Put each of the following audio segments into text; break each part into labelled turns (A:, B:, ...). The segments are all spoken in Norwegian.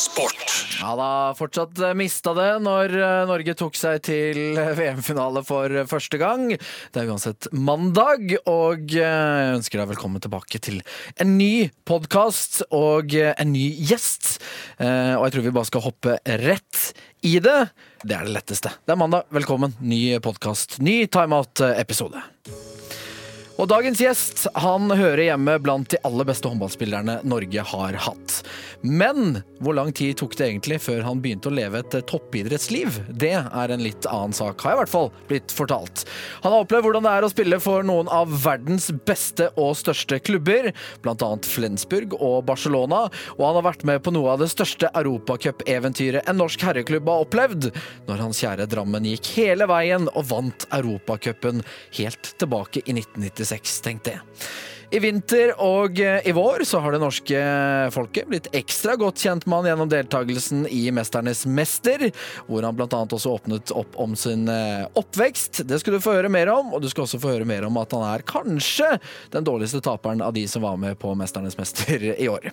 A: Sport.
B: Ja da, fortsatt eh, mista det når eh, Norge tok seg til VM-finale for første gang. Det er uansett mandag, og eh, jeg ønsker deg velkommen tilbake til en ny podkast og eh, en ny gjest. Eh, Og jeg tror vi bare skal hoppe rett i det. Det er det letteste. Det er mandag. Velkommen. Ny podkast, ny timeout-episode. Og dagens gjest han hører hjemme blant de aller beste håndballspillerne Norge har hatt. Men hvor lang tid tok det egentlig før han begynte å leve et toppidrettsliv? Det er en litt annen sak, har jeg i hvert fall blitt fortalt. Han har opplevd hvordan det er å spille for noen av verdens beste og største klubber, bl.a. Flensburg og Barcelona, og han har vært med på noe av det største europacup-eventyret en norsk herreklubb har opplevd, når hans kjære Drammen gikk hele veien og vant Europacupen helt tilbake i 1996 tenkte jeg. I vinter og eh, i vår så har det norske folket blitt ekstra godt kjent med han gjennom deltakelsen i Mesternes mester, hvor han bl.a. også åpnet opp om sin eh, oppvekst. Det skal du få høre mer om, og du skal også få høre mer om at han er kanskje den dårligste taperen av de som var med på Mesternes mester i år.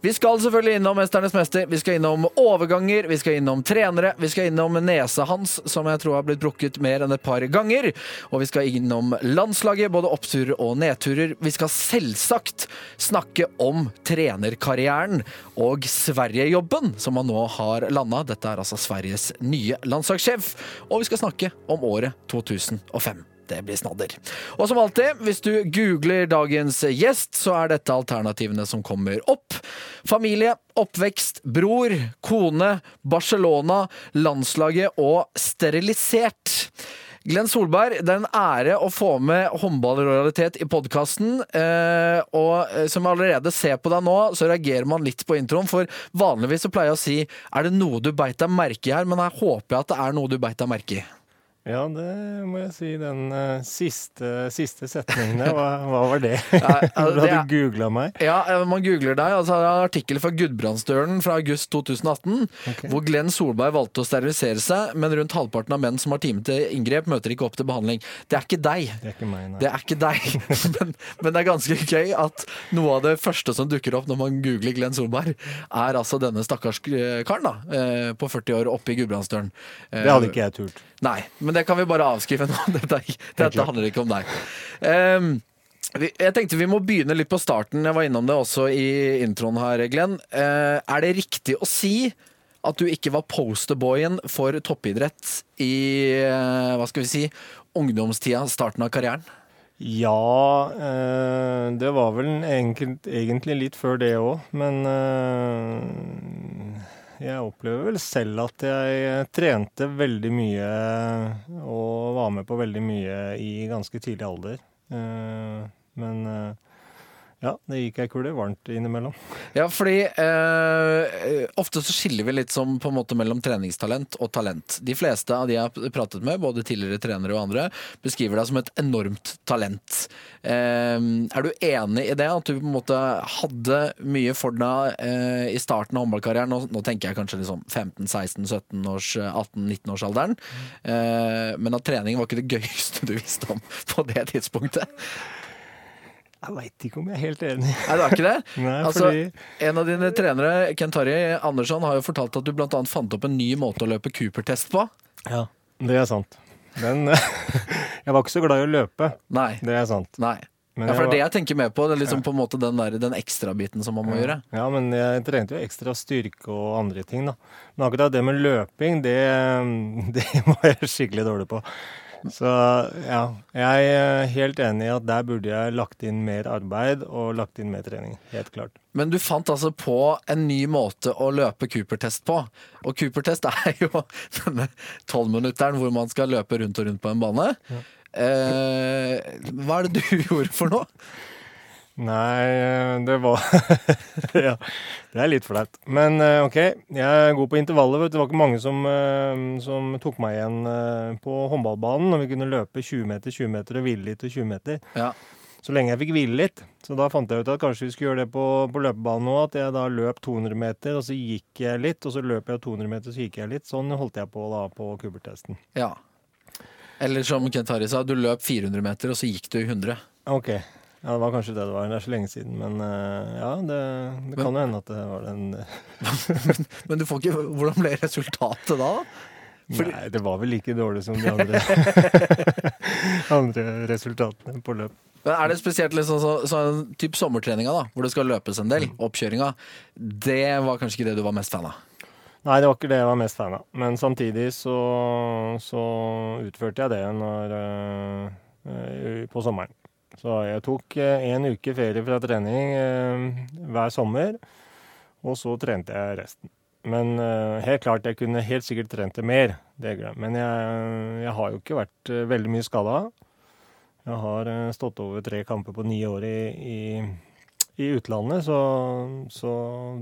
B: Vi skal selvfølgelig innom Mesternes mester, vi skal innom overganger, vi skal innom trenere, vi skal innom nesa hans, som jeg tror har blitt brukket mer enn et par ganger, og vi skal innom landslaget, både oppturer og nedturer. Vi skal selvsagt snakke om trenerkarrieren og Sverigejobben, som han nå har landa. Dette er altså Sveriges nye landslagssjef, og vi skal snakke om året 2005. Det blir snadder. Og som alltid, hvis du googler dagens gjest, så er dette alternativene som kommer opp. Familie, oppvekst, bror, kone, Barcelona, landslaget og sterilisert. Glenn Solberg, det er en ære å få med håndballrojalitet i podkasten. Eh, og eh, som jeg allerede ser på deg nå, så reagerer man litt på introen. For vanligvis så pleier jeg å si er det noe du beit deg merke i her, men her håper jeg at det er noe du beit deg merke i.
C: Ja, det må jeg si. Den uh, siste, siste setningen der, hva, hva var det?
B: Ja, altså,
C: du hadde googla meg?
B: Ja, man googler deg. Altså, det er en artikkel fra Gudbrandsdølen fra august 2018, hvor Glenn Solberg valgte å sterilisere seg, men rundt halvparten av menn som har time til inngrep, møter ikke opp til behandling. Det er ikke deg.
C: Det er ikke meg, nei.
B: Det er ikke deg. Men, men det er ganske gøy at noe av det første som dukker opp når man googler Glenn Solberg, er altså denne stakkars eh, karen da, eh, på 40 år oppe i Gudbrandsdølen.
C: Det hadde ikke jeg turt.
B: Nei, men det kan vi bare avskrive nå. Dette, er dette handler ikke om deg. Um, jeg tenkte vi må begynne litt på starten. Jeg var innom det også i introen her, Glenn. Uh, er det riktig å si at du ikke var posterboyen for toppidrett i uh, hva skal vi si, ungdomstida, starten av karrieren?
C: Ja, eh, det var vel egentlig, egentlig litt før det òg, men eh, jeg opplever vel selv at jeg trente veldig mye og var med på veldig mye i ganske tidlig alder. Eh, men eh, ja, det gikk ei kule varmt innimellom.
B: Ja, fordi eh, ofte så skiller vi litt som på en måte mellom treningstalent og talent. De fleste av de jeg har pratet med, både tidligere trenere og andre, beskriver deg som et enormt talent. Eh, er du enig i det? At du på en måte hadde mye for deg eh, i starten av håndballkarrieren? Nå, nå tenker jeg kanskje liksom 15-16-17-års, 18-19-årsalderen. Eh, men at trening var ikke det gøyeste du visste om på det tidspunktet.
C: Jeg veit ikke om jeg er helt enig.
B: Nei, det er ikke det?
C: Nei,
B: altså,
C: fordi
B: En av dine trenere, Kent Tarjei Andersson, har jo fortalt at du bl.a. fant opp en ny måte å løpe Cooper-test på.
C: Ja, det er sant. Men jeg var ikke så glad i å løpe.
B: Nei.
C: Det er sant.
B: Nei.
C: Men
B: Ja, for det er det jeg tenker mer på. Det er liksom på en måte den, der, den ekstrabiten som man må gjøre.
C: Ja, men jeg trente jo ekstra styrke og andre ting, da. Men akkurat det med løping, det, det var jeg skikkelig dårlig på. Så ja, jeg er helt enig i at der burde jeg lagt inn mer arbeid og lagt inn mer trening. Helt klart.
B: Men du fant altså på en ny måte å løpe Cooper-test på. Og Cooper-test er jo denne tolvminutteren hvor man skal løpe rundt og rundt på en bane. Eh, hva er det du gjorde for noe?
C: Nei, eh, det var Ja, det er litt flaut. Men eh, OK, jeg er god på intervaller. Det var ikke mange som, eh, som tok meg igjen på håndballbanen når vi kunne løpe 20 meter, 20 meter og hvile litt og 20 meter.
B: Ja.
C: Så lenge jeg fikk hvile litt. Så da fant jeg ut at kanskje vi skulle gjøre det på, på løpebanen òg. At jeg da løp 200 meter, og så gikk jeg litt. Og så løp jeg 200 meter, så gikk jeg litt. Sånn holdt jeg på da på kubertesten.
B: Ja. Eller som Kent Harry sa, du løp 400 meter, og så gikk du 100.
C: OK. Ja, det var kanskje det det var. Det er så lenge siden. Men uh, ja, det, det kan jo hende at det var den
B: men, men du får ikke Hvordan ble resultatet da?
C: Fordi... Nei, det var vel like dårlig som de andre, andre resultatene på løp.
B: Men Er det spesielt liksom, så, så, typ sommertreninga, da, hvor det skal løpes en del, mm. oppkjøringa, det var kanskje ikke det du var mest fan av?
C: Nei, det var ikke det jeg var mest fan av. Men samtidig så, så utførte jeg det når, øh, på sommeren. Så jeg tok eh, en uke ferie fra trening eh, hver sommer, og så trente jeg resten. Men eh, helt klart, jeg kunne helt sikkert trent det mer. Det Men jeg, jeg, har jo ikke vært veldig mye skada. Jeg har stått over tre kamper på ni år i, i i utlandet, så, så,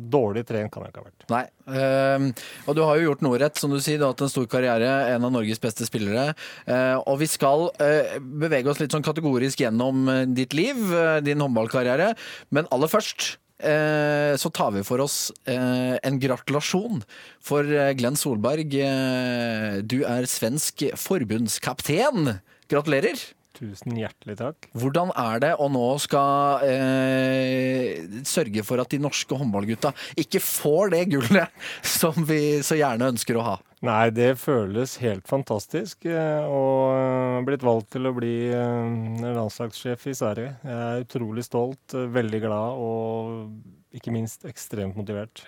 C: dårlig trent kan jeg ikke ha vært.
B: Nei, uh, og du har jo gjort noe rett, som du sier. Du har hatt en stor karriere, en av Norges beste spillere. Uh, og vi skal uh, bevege oss litt sånn kategorisk gjennom eh, ditt liv, din håndballkarriere. Men aller først så tar vi for oss en gratulasjon for Glenn Solberg. Du er svensk forbundskaptein. Gratulerer!
C: Tusen hjertelig takk.
B: Hvordan er det å nå skal eh, sørge for at de norske håndballgutta ikke får det gullet som vi så gjerne ønsker å ha?
C: Nei, det føles helt fantastisk. Og eh, blitt valgt til å bli eh, landslagssjef i Sverige. Jeg er utrolig stolt, eh, veldig glad og ikke minst ekstremt motivert.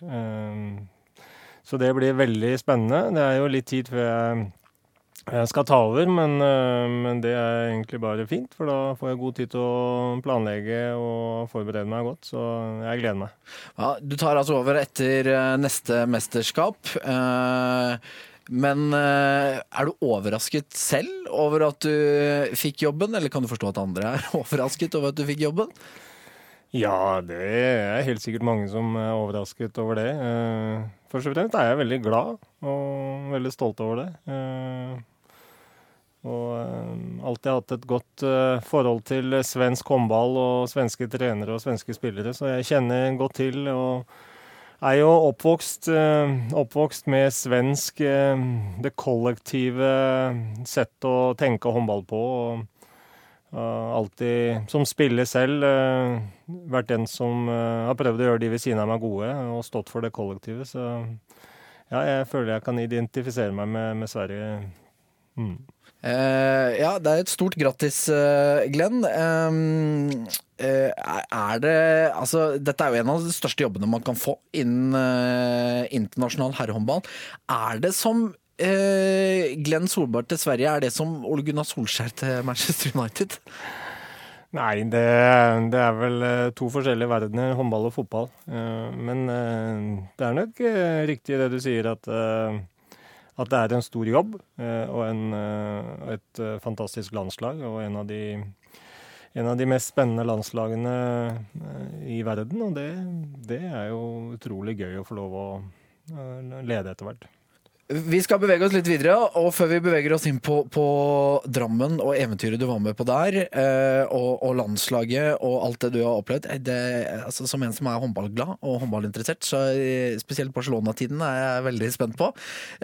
C: Så det blir veldig spennende. Det er jo litt tid før jeg jeg skal ta over, men, eh, men, det er egentlig bare fint. For da får jeg god tid til å planlegge og forberede meg godt. Så jeg gleder meg.
B: Ja, du tar altså over etter eh, neste mesterskap. Eh, men er du overrasket selv over at du fikk jobben, eller kan du forstå at andre er overrasket over at du fikk jobben?
C: Ja, det er helt sikkert mange som er overrasket over det. Først og fremst er jeg veldig glad og veldig stolt over det. Alltid hatt et godt uh, forhold til svensk håndball og svenske trenere og svenske spillere, så jeg kjenner godt til. og er jo oppvokst, uh, oppvokst med svensk Det kollektive sett å tenke håndball på. og alltid, som spiller selv, vært den som har prøvd å gjøre de ved siden av meg gode, og stått for det kollektivet. Så ja, jeg føler jeg kan identifisere meg med, med Sverige. Mm.
B: Uh, ja, det er et stort grattis, uh, Glenn. Um, uh, er det Altså, dette er jo en av de største jobbene man kan få innen internasjonal herrehåndball. Er det som Glenn Solberg til Sverige, er det som Ole Gunnar Solskjær til Manchester United?
C: Nei, det, det, er vel to forskjellige verdener, håndball og fotball. Men det er nok riktig det du sier, at at det er en stor jobb eh, og en, eh, et eh, fantastisk landslag. Og en av, de, en av de mest spennende landslagene i verden. Og det, det er jo utrolig gøy å få lov å lede etter hvert.
B: Vi skal bevege oss litt videre, og før vi beveger oss inn på, på Drammen og eventyret du var med på der, eh, og, og, landslaget og alt det du har opplevd det, altså, Som en som er håndballglad og håndballinteressert, så spesielt Barcelona-tiden er jeg veldig spent på.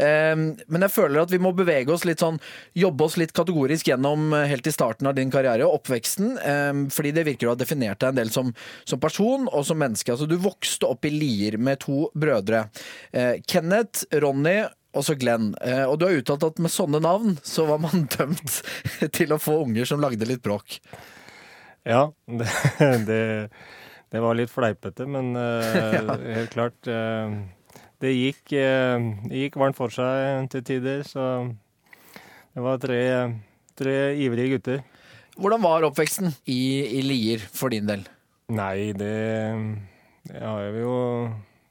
B: Eh, men jeg føler at vi må bevege oss litt sånn, jobbe oss litt kategorisk gjennom eh, helt i starten av din karriere, oppveksten, eh, fordi det virker å ha definert deg en del som, som, person og som menneske. Altså, du vokste opp i Lier med to brødre. Eh, Kenneth, Ronny også Glenn. Eh, og du har uttalt at med sånne navn så var man dømt til å få unger som lagde litt bråk.
C: Ja, det, det, det var litt fleipete, men uh, ja. helt klart. Uh, det gikk, uh, gikk, varmt for seg til tider, så det var tre, tre ivrige gutter.
B: Hvordan var oppveksten i, i Lier for din del?
C: Nei, det, det har vi jo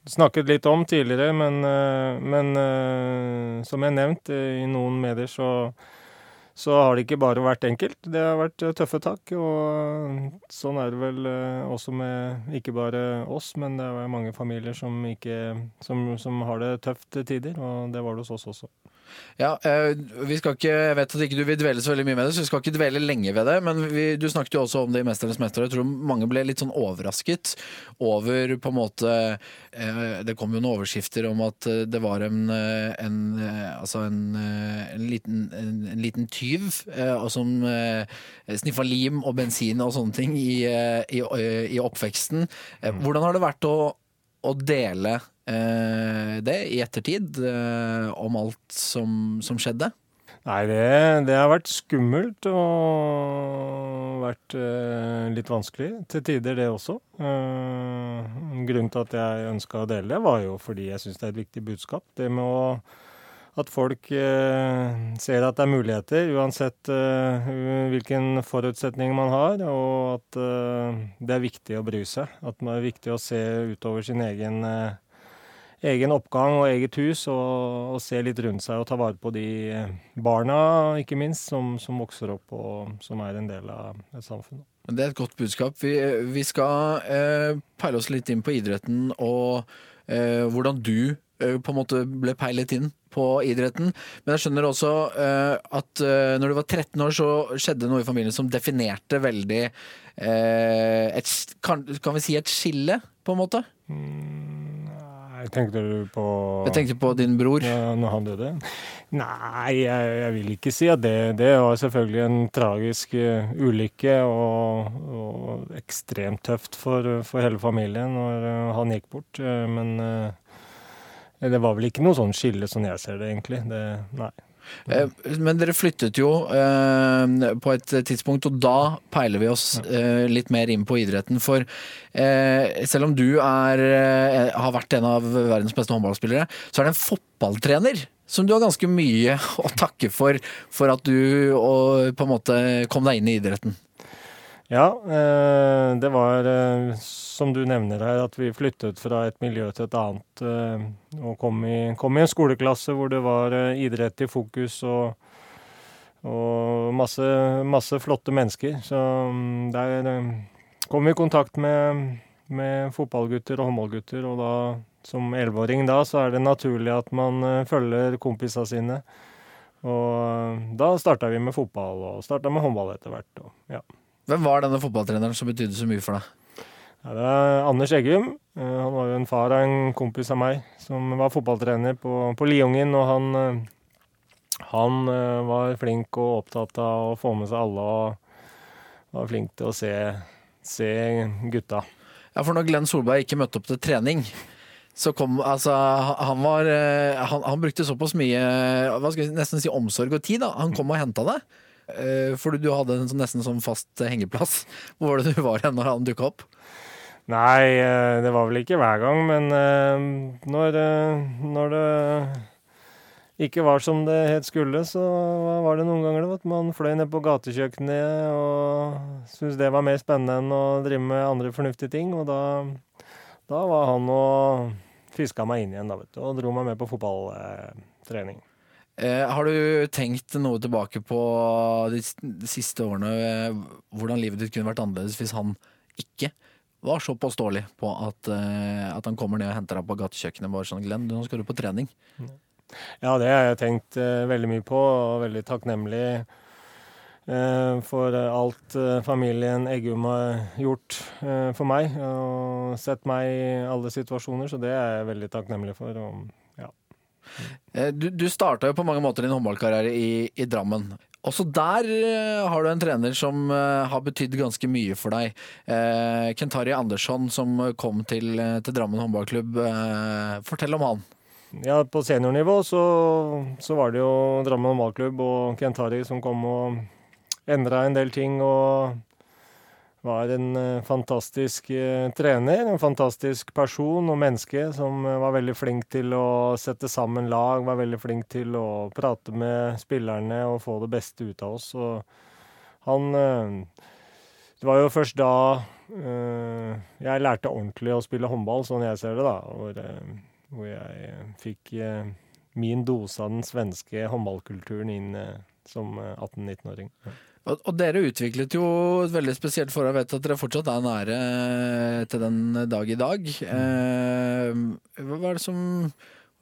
C: snakket litt om tidligere, men, eh, men eh, som jeg nevnt, i noen medier, så, så har det ikke bare vært enkelt. Det har vært tøffe tak. Og sånn er det vel også med ikke bare oss, men det er mange familier som, ikke, som, som har det tøft til tider. Og det var det hos oss også.
B: Ja, eh, vi skal ikke, Jeg vet at ikke du vil dvele så veldig mye med det, så vi skal ikke dvele lenge ved det. Men vi, du snakket jo også om det i 'Mesternes mester'. Jeg tror mange ble litt sånn overrasket over på en måte eh, Det kom jo noen overskrifter om at eh, det var en, en altså en, en, liten, en, liten, tyv som sniffa lim og bensin og sånne ting i, i, i oppveksten. Hvordan har det vært å, å dele det i ettertid, eh, om alt som, som skjedde?
C: Nei, det, det, har vært skummelt og vært eh, litt vanskelig til tider, det også. Eh, grunnen til at jeg ønska å dele det, var jo fordi jeg syns det er et viktig budskap. Det med å, at folk eh, ser at det er muligheter, uansett eh, hvilken forutsetning man har. Og at det er viktig å bry seg. At det er viktig å se utover sin egen eh, egen oppgang og eget hus, og, og, se litt rundt seg og ta vare på de barna, ikke minst, som, som vokser opp og som er en del av et samfunn.
B: Det er et godt budskap. Vi, vi skal eh, peile oss litt inn på idretten og eh, hvordan du eh, på en måte ble peilet inn på idretten. Men jeg skjønner også eh, at eh, når du var 13 år, så skjedde noe i familien som definerte veldig eh, et, kan, kan, vi si et skille, på en måte? Mm.
C: Tenkte du på
B: Jeg tenkte på din bror.
C: Ja, når han døde? Nei, jeg, jeg, vil ikke si at det Det var selvfølgelig en tragisk uh, ulykke og, og, ekstremt tøft for, for hele familien når uh, han gikk bort. Uh, men det var vel ikke noe sånn skille, sånn jeg ser det, egentlig. Det, nei.
B: Eh, men dere flyttet jo eh, på et tidspunkt, og da peiler vi oss eh, litt mer inn på idretten. For selv om du er, har vært en av verdens beste håndballspillere, så er det en fotballtrener som du har ganske mye å takke for, for at du på en måte kom deg inn i idretten.
C: Ja, eh, det var som du nevner her, at vi flyttet fra et miljø til et annet. Eh, og kom i, kom i en skoleklasse hvor det var eh, idrett i fokus og, og masse, masse, flotte mennesker. Så mm, der eh, kom vi i kontakt med, med fotballgutter og håndballgutter. Og da, som elleveåring da, så er det naturlig at man følger kompisene sine. Og da starta vi med fotball, og starta med håndball etter hvert. Og, ja.
B: Hvem var denne fotballtreneren som betydde så mye for deg?
C: Ja, det er Anders Eggum. Eh, han var jo en far av en kompis av meg som var fotballtrener på, på Liungen. Og han, eh, han eh, var flink og opptatt av å få med seg alle og var flink til å se, se gutta.
B: Ja, for når Glenn Solberg ikke møtte opp til trening, så kom Altså, han var Han, han brukte såpass mye jeg nesten si omsorg og tid, da. Han kom og henta deg. For du hadde en sånn, nesten sånn fast hengeplass. Hvor var det du var hen når han dukka opp?
C: Nei, eh, det var vel ikke hver gang, men eh, når, eh, når det ikke var som det helt skulle, så var det noen ganger at man fløy ned på gatekjøkkenet og syntes det var mer spennende enn å drive med andre fornuftige ting. Og da, da var han og fiska meg inn igjen da, vet du, og dro meg med på fotballtrening.
B: Eh, har du tenkt noe tilbake på de siste årene, hvordan livet ditt kunne vært annerledes hvis han ikke var så påståelig på at, uh, at han kommer ned og henter deg på gatekjøkkenet bare sånn Glenn, nå skal du på trening.
C: Ja, det har jeg tenkt veldig mye på, og veldig takknemlig for alt familien Eggum har gjort for meg. Og sett meg i alle situasjoner, så det er jeg veldig takknemlig for. Og.
B: Du, du starta jo på mange måter din håndballkarriere i, i Drammen. Også der uh, har du en trener som uh, har betydd ganske mye for deg. Kentari Andersson som kom til, til Drammen håndballklubb. fortell om han.
C: Ja, På seniornivå så, så var det jo Drammen håndballklubb og Kentari som kom og endra en del ting. og var en eh, fantastisk eh, trener, en fantastisk person og menneske som eh, var veldig flink til å sette sammen lag, var veldig flink til å prate med spillerne og få det beste ut av oss. Og han Det var jo først da jeg lærte ordentlig å spille håndball, sånn jeg ser det, da. Hvor, hvor jeg fikk min dose av den svenske håndballkulturen inn som 18-19-åring.
B: Og, dere utviklet jo et veldig spesielt forhold. Jeg vet at dere fortsatt er nære til den dag i dag. Eh, hva er det som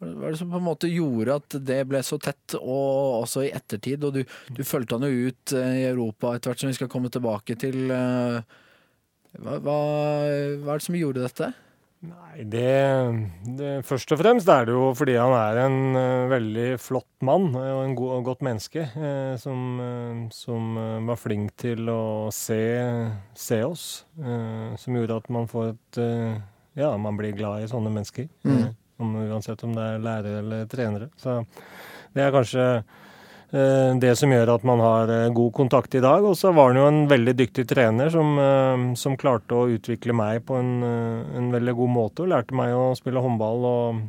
B: er det som på en måte gjorde at det ble så tett, og også i ettertid? Og du, du fulgte han jo ut i Europa etter hvert som vi skal komme tilbake til. Hva, hva, hva er det som gjorde dette?
C: Nei, det, det, Først og fremst er det jo fordi han er en uh, veldig flott mann og en god, og godt menneske. Uh, som, uh, som var flink til å se, se oss. som gjorde at man får et Ja, man blir glad i sånne mennesker. Mm. Om, uansett om det er lærere eller trenere. Så det er kanskje Eh, det som gjør at man har eh, god kontakt i dag. Og så var han jo en veldig dyktig trener som, eh, som klarte å utvikle meg på en, en, veldig god måte. Og lærte meg å spille håndball. Og,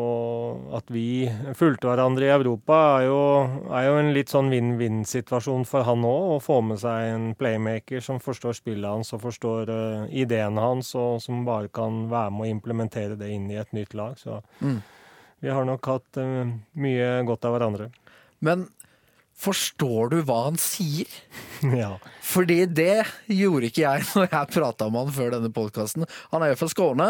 C: og at vi fulgte hverandre i Europa er jo, er jo en litt sånn vinn-vinn-situasjon for han òg. Å få med seg en playmaker som forstår spillet hans og forstår uh, ideene hans, og som bare kan være med å implementere det inn i et nytt lag. Så mm. Vi har nok hatt uh, mye godt av hverandre.
B: Men forstår du hva han sier?
C: Ja.
B: Fordi det gjorde ikke jeg når jeg prata med han før denne podkasten. Han er jo fra Skåne.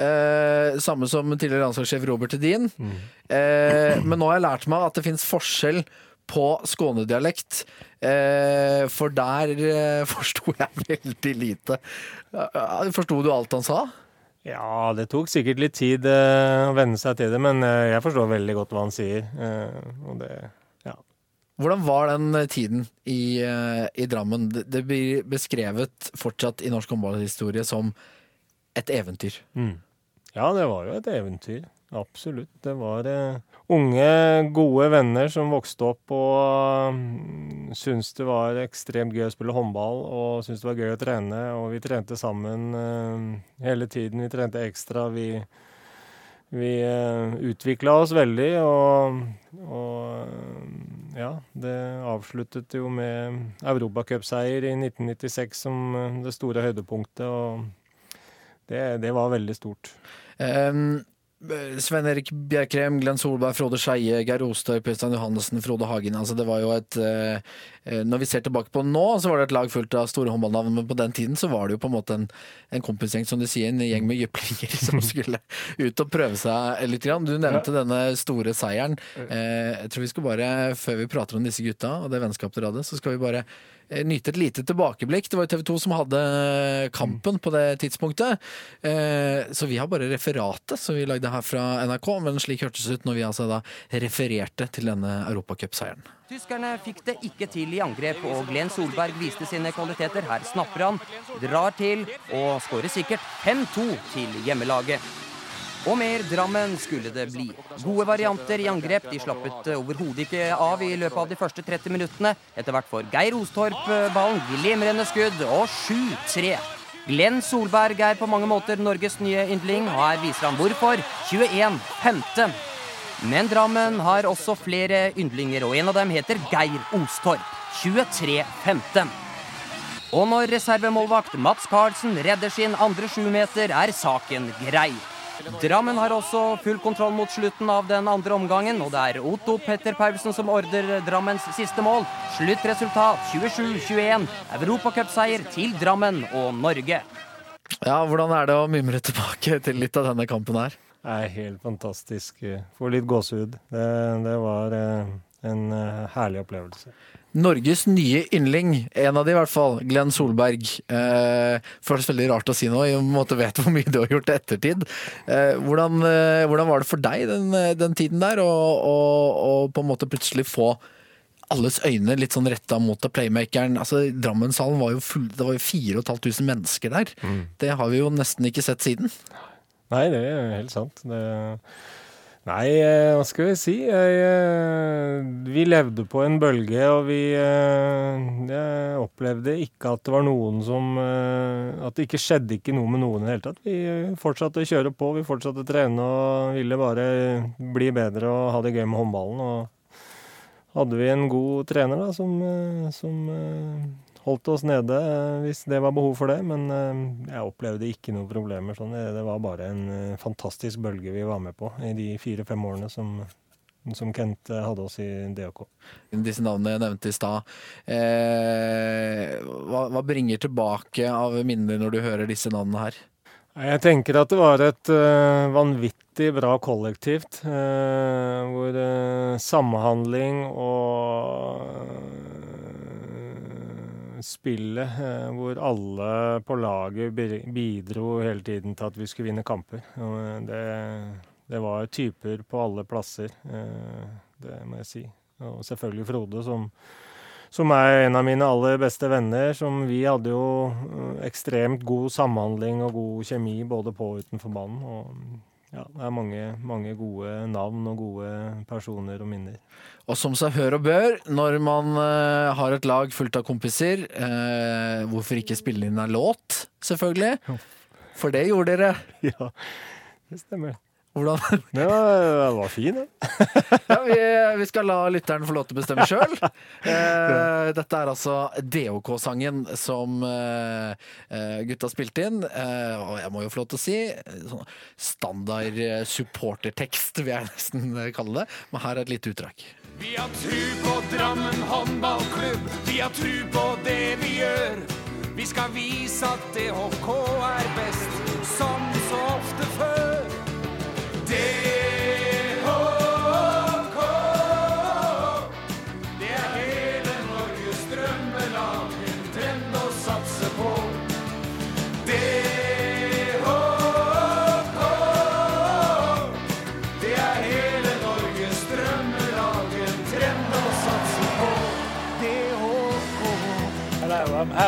B: Eh, samme som tidligere landslagssjef Robert Edin. Mm. Eh, men nå har jeg lært meg at det fins forskjell på skånedialekt. Eh, for der eh, forsto jeg veldig lite. Eh, forsto du alt han sa?
C: Ja, det tok sikkert litt tid uh, å venne seg til det, men uh, jeg forstår veldig godt hva han sier. Og det, ja.
B: Hvordan var den tiden i, i Drammen? Det, det, blir beskrevet fortsatt i norsk håndballhistorie som et eventyr.
C: Mm. Ja, det var jo et eventyr. Absolutt. Det var uh, unge, gode venner som vokste opp og um, syntes det var ekstremt gøy å spille håndball og syntes det var gøy å trene. Og vi trente sammen uh, hele tiden. Vi trente ekstra. Vi, vi uh, utvikla oss veldig, og, og ja, det avsluttet jo med europacupseier i 1996 som det store høydepunktet, og det, det var veldig stort. Um
B: Sven Erik Bjerkrem, Glenn Solberg, Frode Skeie, Geir Ostøy, Øystein Johannessen, Frode Hagen. Altså det var jo et eh, Når vi ser tilbake på nå, så var det et lag fullt av store håndballnavn, men på den tiden så var det jo på en måte en, en kompisgjeng, som du sier, en gjeng med jyplinger som skulle ut og prøve seg litt. Du nevnte ja. denne store seieren. Eh, jeg tror vi skal bare, før vi prater om disse gutta og det vennskapet dere hadde, så skal vi bare Eh, nyte et lite tilbakeblikk. Det var jo TV 2 som hadde kampen på det tidspunktet. Eh, så vi har bare referatet som vi lagde her fra NRK, men slik hørtes det ut når vi altså da refererte til denne europacupseieren.
D: Tyskerne fikk det ikke til i angrep, og Glenn Solberg viste sine kvaliteter. Her snapper han, drar til og skårer sikkert 5-2 til hjemmelaget. Og mer Drammen skulle det bli. Gode varianter i angrep. De slappet overhodet ikke av i løpet av de første 30 minuttene. Etter hvert får Geir Ostorp eh, ballen. Glimrende skudd og 7-3. Glenn Solberg er på mange måter Norges nye yndling, her viser han hvorfor. 21-15. Men Drammen har også flere yndlinger, og en av dem heter Geir Ostorp. 23-15. Og når reservemålvakt Mats Carlsen redder sin andre sjumeter, er saken grei. Drammen har også full kontroll mot slutten av den andre omgangen, og det er Otto Petter Paulsen som ordrer Drammens siste mål. Sluttresultat 27-21. Europacupseier til Drammen og Norge.
B: Ja, Hvordan er det å mimre tilbake til litt av denne kampen her?
C: Det er helt fantastisk. Får litt gåsehud. Det, det var eh, en eh, herlig opplevelse.
B: Norges nye yndling, en av de i hvert fall, Glenn Solberg. Eh, føles veldig rart å si noe, i en måte vet hvor mye du har gjort i ettertid. Eh, hvordan, eh, hvordan, var det for deg den, den tiden der, å på en måte plutselig få alles øyne litt sånn retta mot playmakeren? Altså, Drammenshallen var jo full, det var jo 4500 mennesker der. Mm. Det har vi jo nesten ikke sett siden.
C: Nei, det er helt sant. Det Nei, eh, hva skal vi si? Jeg, eh, vi levde på en bølge, og vi eh, opplevde ikke at det var noen som At det ikke skjedde ikke noe med noen i det hele tatt. Vi fortsatte å kjøre på, vi fortsatte å trene og ville bare bli bedre og ha det gøy med håndballen. Og hadde vi en god trener da, som, som holdt oss nede eh, hvis det var behov for det. Men eh, jeg opplevde ikke noen problemer. Sånn. Det var bare en eh, fantastisk bølge vi var med på i de fire-fem årene som som Kent hadde oss i DHK.
B: Disse navnene jeg nevnte i stad. Eh, hva, hva, bringer tilbake av minner når du hører disse navnene her?
C: Jeg tenker at det var et uh, vanvittig bra kollektivt. Uh, hvor uh, samhandling og spillet hvor alle på laget bidro hele tiden til at vi skulle vinne kamper. Det, det, var typer på alle plasser, det må jeg si. Og selvfølgelig Frode, som som er en av mine aller beste venner. Som vi hadde jo eh, ekstremt god samhandling og god kjemi både på og utenfor banen. Og ja, det er mange, mange gode navn og gode personer og minner.
B: Og som seg hør og bør, når man uh, har et lag fullt av kompiser, uh, hvorfor ikke spille inn en låt, selvfølgelig? For det gjorde dere.
C: Ja, det stemmer.
B: Hvordan?
C: Ja, det var fin, den.
B: ja, vi, vi, skal la lytteren få lov til å bestemme sjøl. Eh, dette er altså DOK-sangen som eh, eh, gutta spilte inn. Eh, og jeg må jo få lov til å si sånn standard supportertekst, vil jeg nesten kalle det. Men her er et lite utdrag. Vi har tru på Drammen håndballklubb, vi har tru på det vi gjør. Vi skal vise at DHK er best,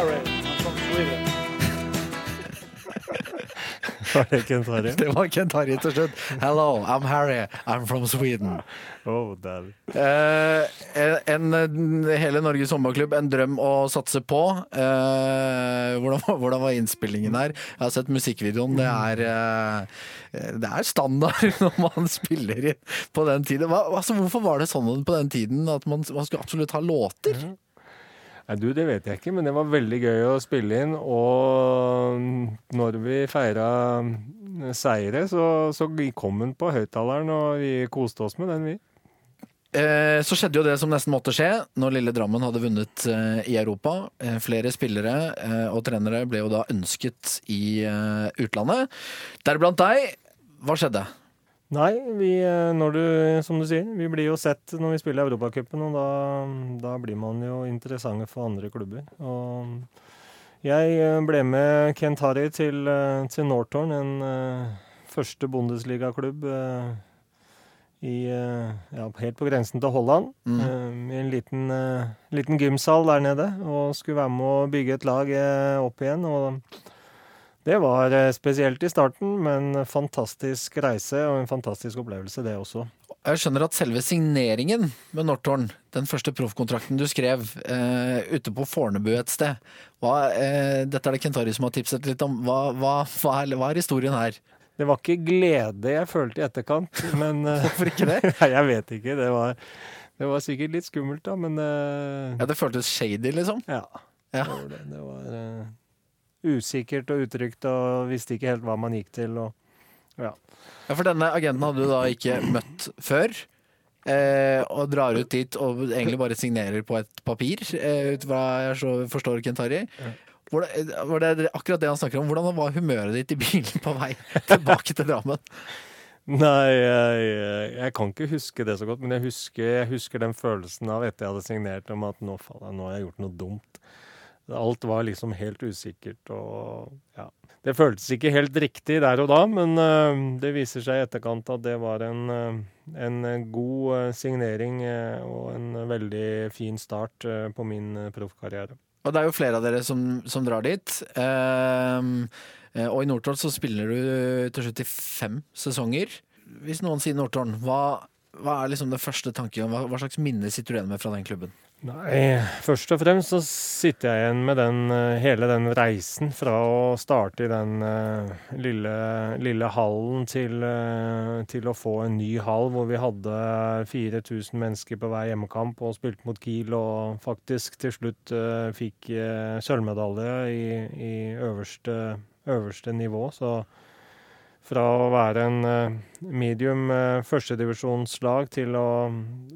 C: I'm Harry. I'm from Sweden. Var det Kent Harry?
B: Det var Kent Harry til slutt. Hello, I'm Harry. I'm from Sweden.
C: Oh,
B: eh, en, hele Norges håndballklubb, en drøm å satse på. Eh, hvordan, hvordan, var innspillingen der? Jeg har sett musikkvideoen. Det er, eh, det er standard når man spiller inn på den tiden. Hva, altså, hvorfor var det sånn på den tiden at man, man skulle absolutt ha låter? Mm.
C: Nei, du, Det vet jeg ikke, men det var veldig gøy å spille inn. Og når vi feira seire, så, så kom den på høyttaleren, og vi koste oss med den, vi.
B: Eh, så skjedde jo det som nesten måtte skje når lille Drammen hadde vunnet eh, i Europa. Eh, flere spillere og trenere ble jo da ønsket i utlandet. Deriblant deg. Hva skjedde?
C: Nei, vi, eh, når du, som du sier, vi blir jo sett når vi spiller Europacupen, og da, da, blir man jo interessante for andre klubber. Og jeg eh, ble med Kent Harry til, eh, til Northorn, en uh, første Bundesliga-klubb uh, i, uh, ja, helt på grensen til Holland. Mm. I en liten, liten gymsal der nede, og skulle være med å bygge et lag opp igjen. og det var eh, spesielt i starten, men fantastisk reise og en fantastisk opplevelse, det også.
B: Jeg skjønner at selve signeringen med Northorn, den første proffkontrakten du skrev uh, ute på Fornebu et sted hva, uh, Dette er det Kentari som har tipset litt om. Hva, hva, hva, er, hva, er, historien her?
C: Det var ikke glede jeg følte i etterkant, men
B: uh, Hvorfor ikke det?
C: Nei, jeg vet ikke. Det var, det var, sikkert litt skummelt, da, men
B: Ja, Det føltes shady, liksom?
C: Ja. ja. Det var, det. Det var usikkert og utrygt og visste ikke helt hva man gikk til. Og,
B: ja. ja, For denne agenten hadde du da ikke møtt før? Eh, og drar ut dit og egentlig bare signerer på et papir, eh, ut hva jeg forstår Kentari. Ja. Hvordan, var det akkurat det han snakker om? Hvordan var humøret ditt i bilen på vei tilbake til Drammen?
C: Nei, jeg, jeg, kan ikke huske det så godt, men jeg husker, jeg husker den følelsen av etter jeg hadde signert om at nå, nå har jeg gjort noe dumt. Alt var liksom helt usikkert og ja. Det føltes ikke helt riktig der og da, men uh, det viser seg i etterkant at det var en, uh, en god uh, signering og en veldig fin start på min proffkarriere.
B: Og det er jo flere av dere som, som drar dit. Og i Nordtårn så spiller du til slutt i fem sesonger. Hvis noen sier Nordtårn, hva, hva er liksom det første tanken? Hva, hva slags minne sitter du igjen med fra den klubben?
C: Nei, først og fremst så sitter jeg igjen med den, eh, hele den reisen fra å starte i den uh, lille, lille, hallen til, uh, til, å få en ny hall hvor vi hadde 4000 mennesker på hver hjemmekamp og spilte mot Kiel og faktisk til slutt fikk sølvmedalje i, i øverste, øverste, nivå. Så fra å være en uh, medium uh, førstedivisjonslag til å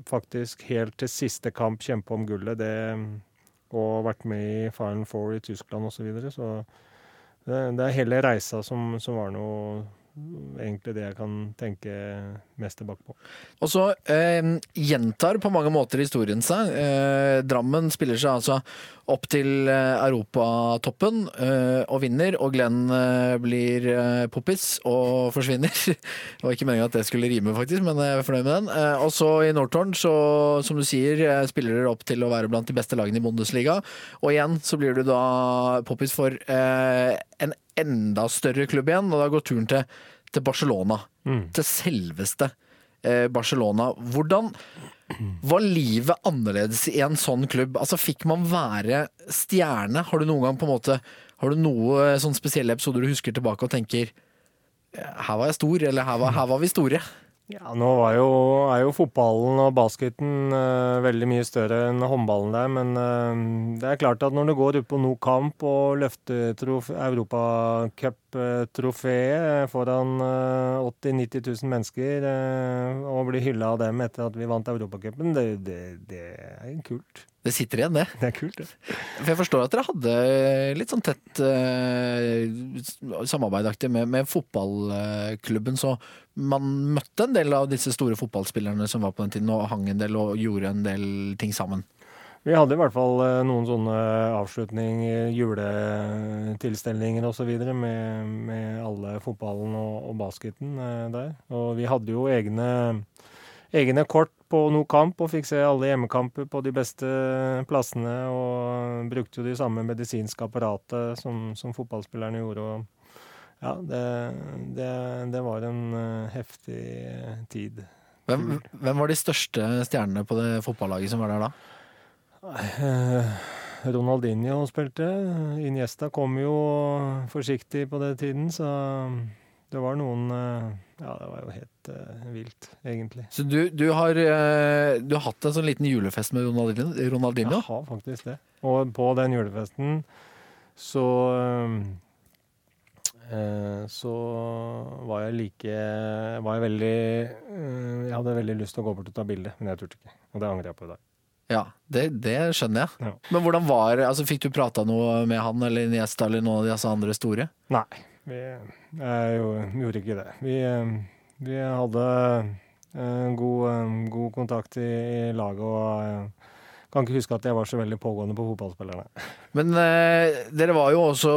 C: faktisk helt til siste kamp kjempe om gullet. Det, og vært med i Final Four i Tyskland osv. Så, videre. så det, det, er hele reisa som, som var noe egentlig det jeg kan tenke mest tilbake på.
B: Og så eh, gjentar på mange måter historien seg. Eh, Drammen spiller seg altså opp til eh, europatoppen eh, og vinner, og Glenn eh, blir eh, poppis og forsvinner. det var ikke meningen at det skulle rime, faktisk, men jeg er fornøyd med den. og så i Northorn, så som du sier, spiller dere opp til å være blant de beste lagene i Bundesliga. Og igjen så blir du da poppis for en enda større klubb igjen, og da går turen til, til Barcelona. Mm. Til selveste eh, Barcelona. Hvordan var livet annerledes i en sånn klubb? Altså, Fikk man være stjerne? Har du noen gang på en måte Har du noen sånn spesielle episoder du husker tilbake og tenker her var jeg stor, eller her var, her var vi store?
C: Ja, nå jo, er jo fotballen og basketen uh, veldig mye større enn håndballen der. Men uh, det er klart at når du går ut på noe kamp og løfter europacuptrofeet foran uh, 80 000-90 000 mennesker og blir hylla av dem etter at vi vant Europacupen, det, det, det er kult.
B: Det sitter igjen, det.
C: Det er kult, det.
B: For jeg forstår at dere hadde litt sånn tett uh, samarbeidaktig med, med, fotballklubben, så man møtte en del av disse store fotballspillerne som var på den tiden, og hang en del og gjorde en del ting sammen.
C: Vi hadde i hvert fall eh, noen sånne avslutninger, juletilstelninger osv. Med, med alle fotballen og, og basketen eh, der. Og vi hadde jo egne egne kort på noe kamp og fikk se alle hjemmekamper på de beste plassene. Og brukte jo de samme medisinske apparatet som, som fotballspillerne gjorde. Og ja, det, det, det var en uh, heftig tid.
B: Hvem, hvem, var de største stjernene på det fotballaget som var der da?
C: Uh, Ronaldinho spilte. Iniesta kom jo forsiktig på den tiden, så det var noen uh, ja, det var jo helt uh, vilt, egentlig.
B: Så du, du, har, uh, du, har, hatt en sånn liten julefest med Ronaldinho?
C: Jeg har faktisk det. Og på den julefesten så Så var jeg like Var jeg veldig Jeg hadde veldig lyst til å gå bort og ta bilde, men jeg turte ikke. Og det angrer jeg på i dag.
B: Ja, det, det skjønner jeg. Ja. Men hvordan var altså Fikk du prata noe med han eller Niesta eller noen av de andre store?
C: Nei. Vi jo, gjorde ikke det. Vi, vi hadde uh, god, god, kontakt i, i laget og kan ikke huske at jeg var så veldig pågående på fotballspillerne.
B: Men eh, dere var jo også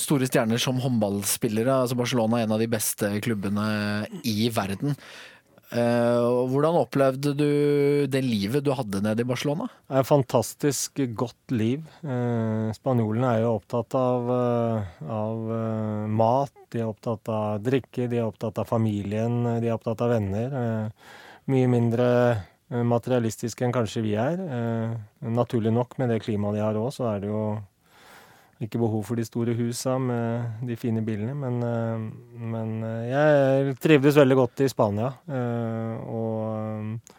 B: store stjerner som håndballspillere. altså Barcelona er en av de beste klubbene i verden. Uh, hvordan opplevde du det livet du hadde nede i Barcelona?
C: Det er et fantastisk godt liv. Uh, spanjolene er jo opptatt av, uh, av mat, de er opptatt av drikke, de er opptatt av familien, de er opptatt av venner. mye mindre materialistiske enn kanskje vi er. naturlig nok, med det klimaet de har òg, så er det jo ikke behov for de store husa med de fine bilene, men, eh, men eh, jeg trivdes veldig godt i Spania. Eh, og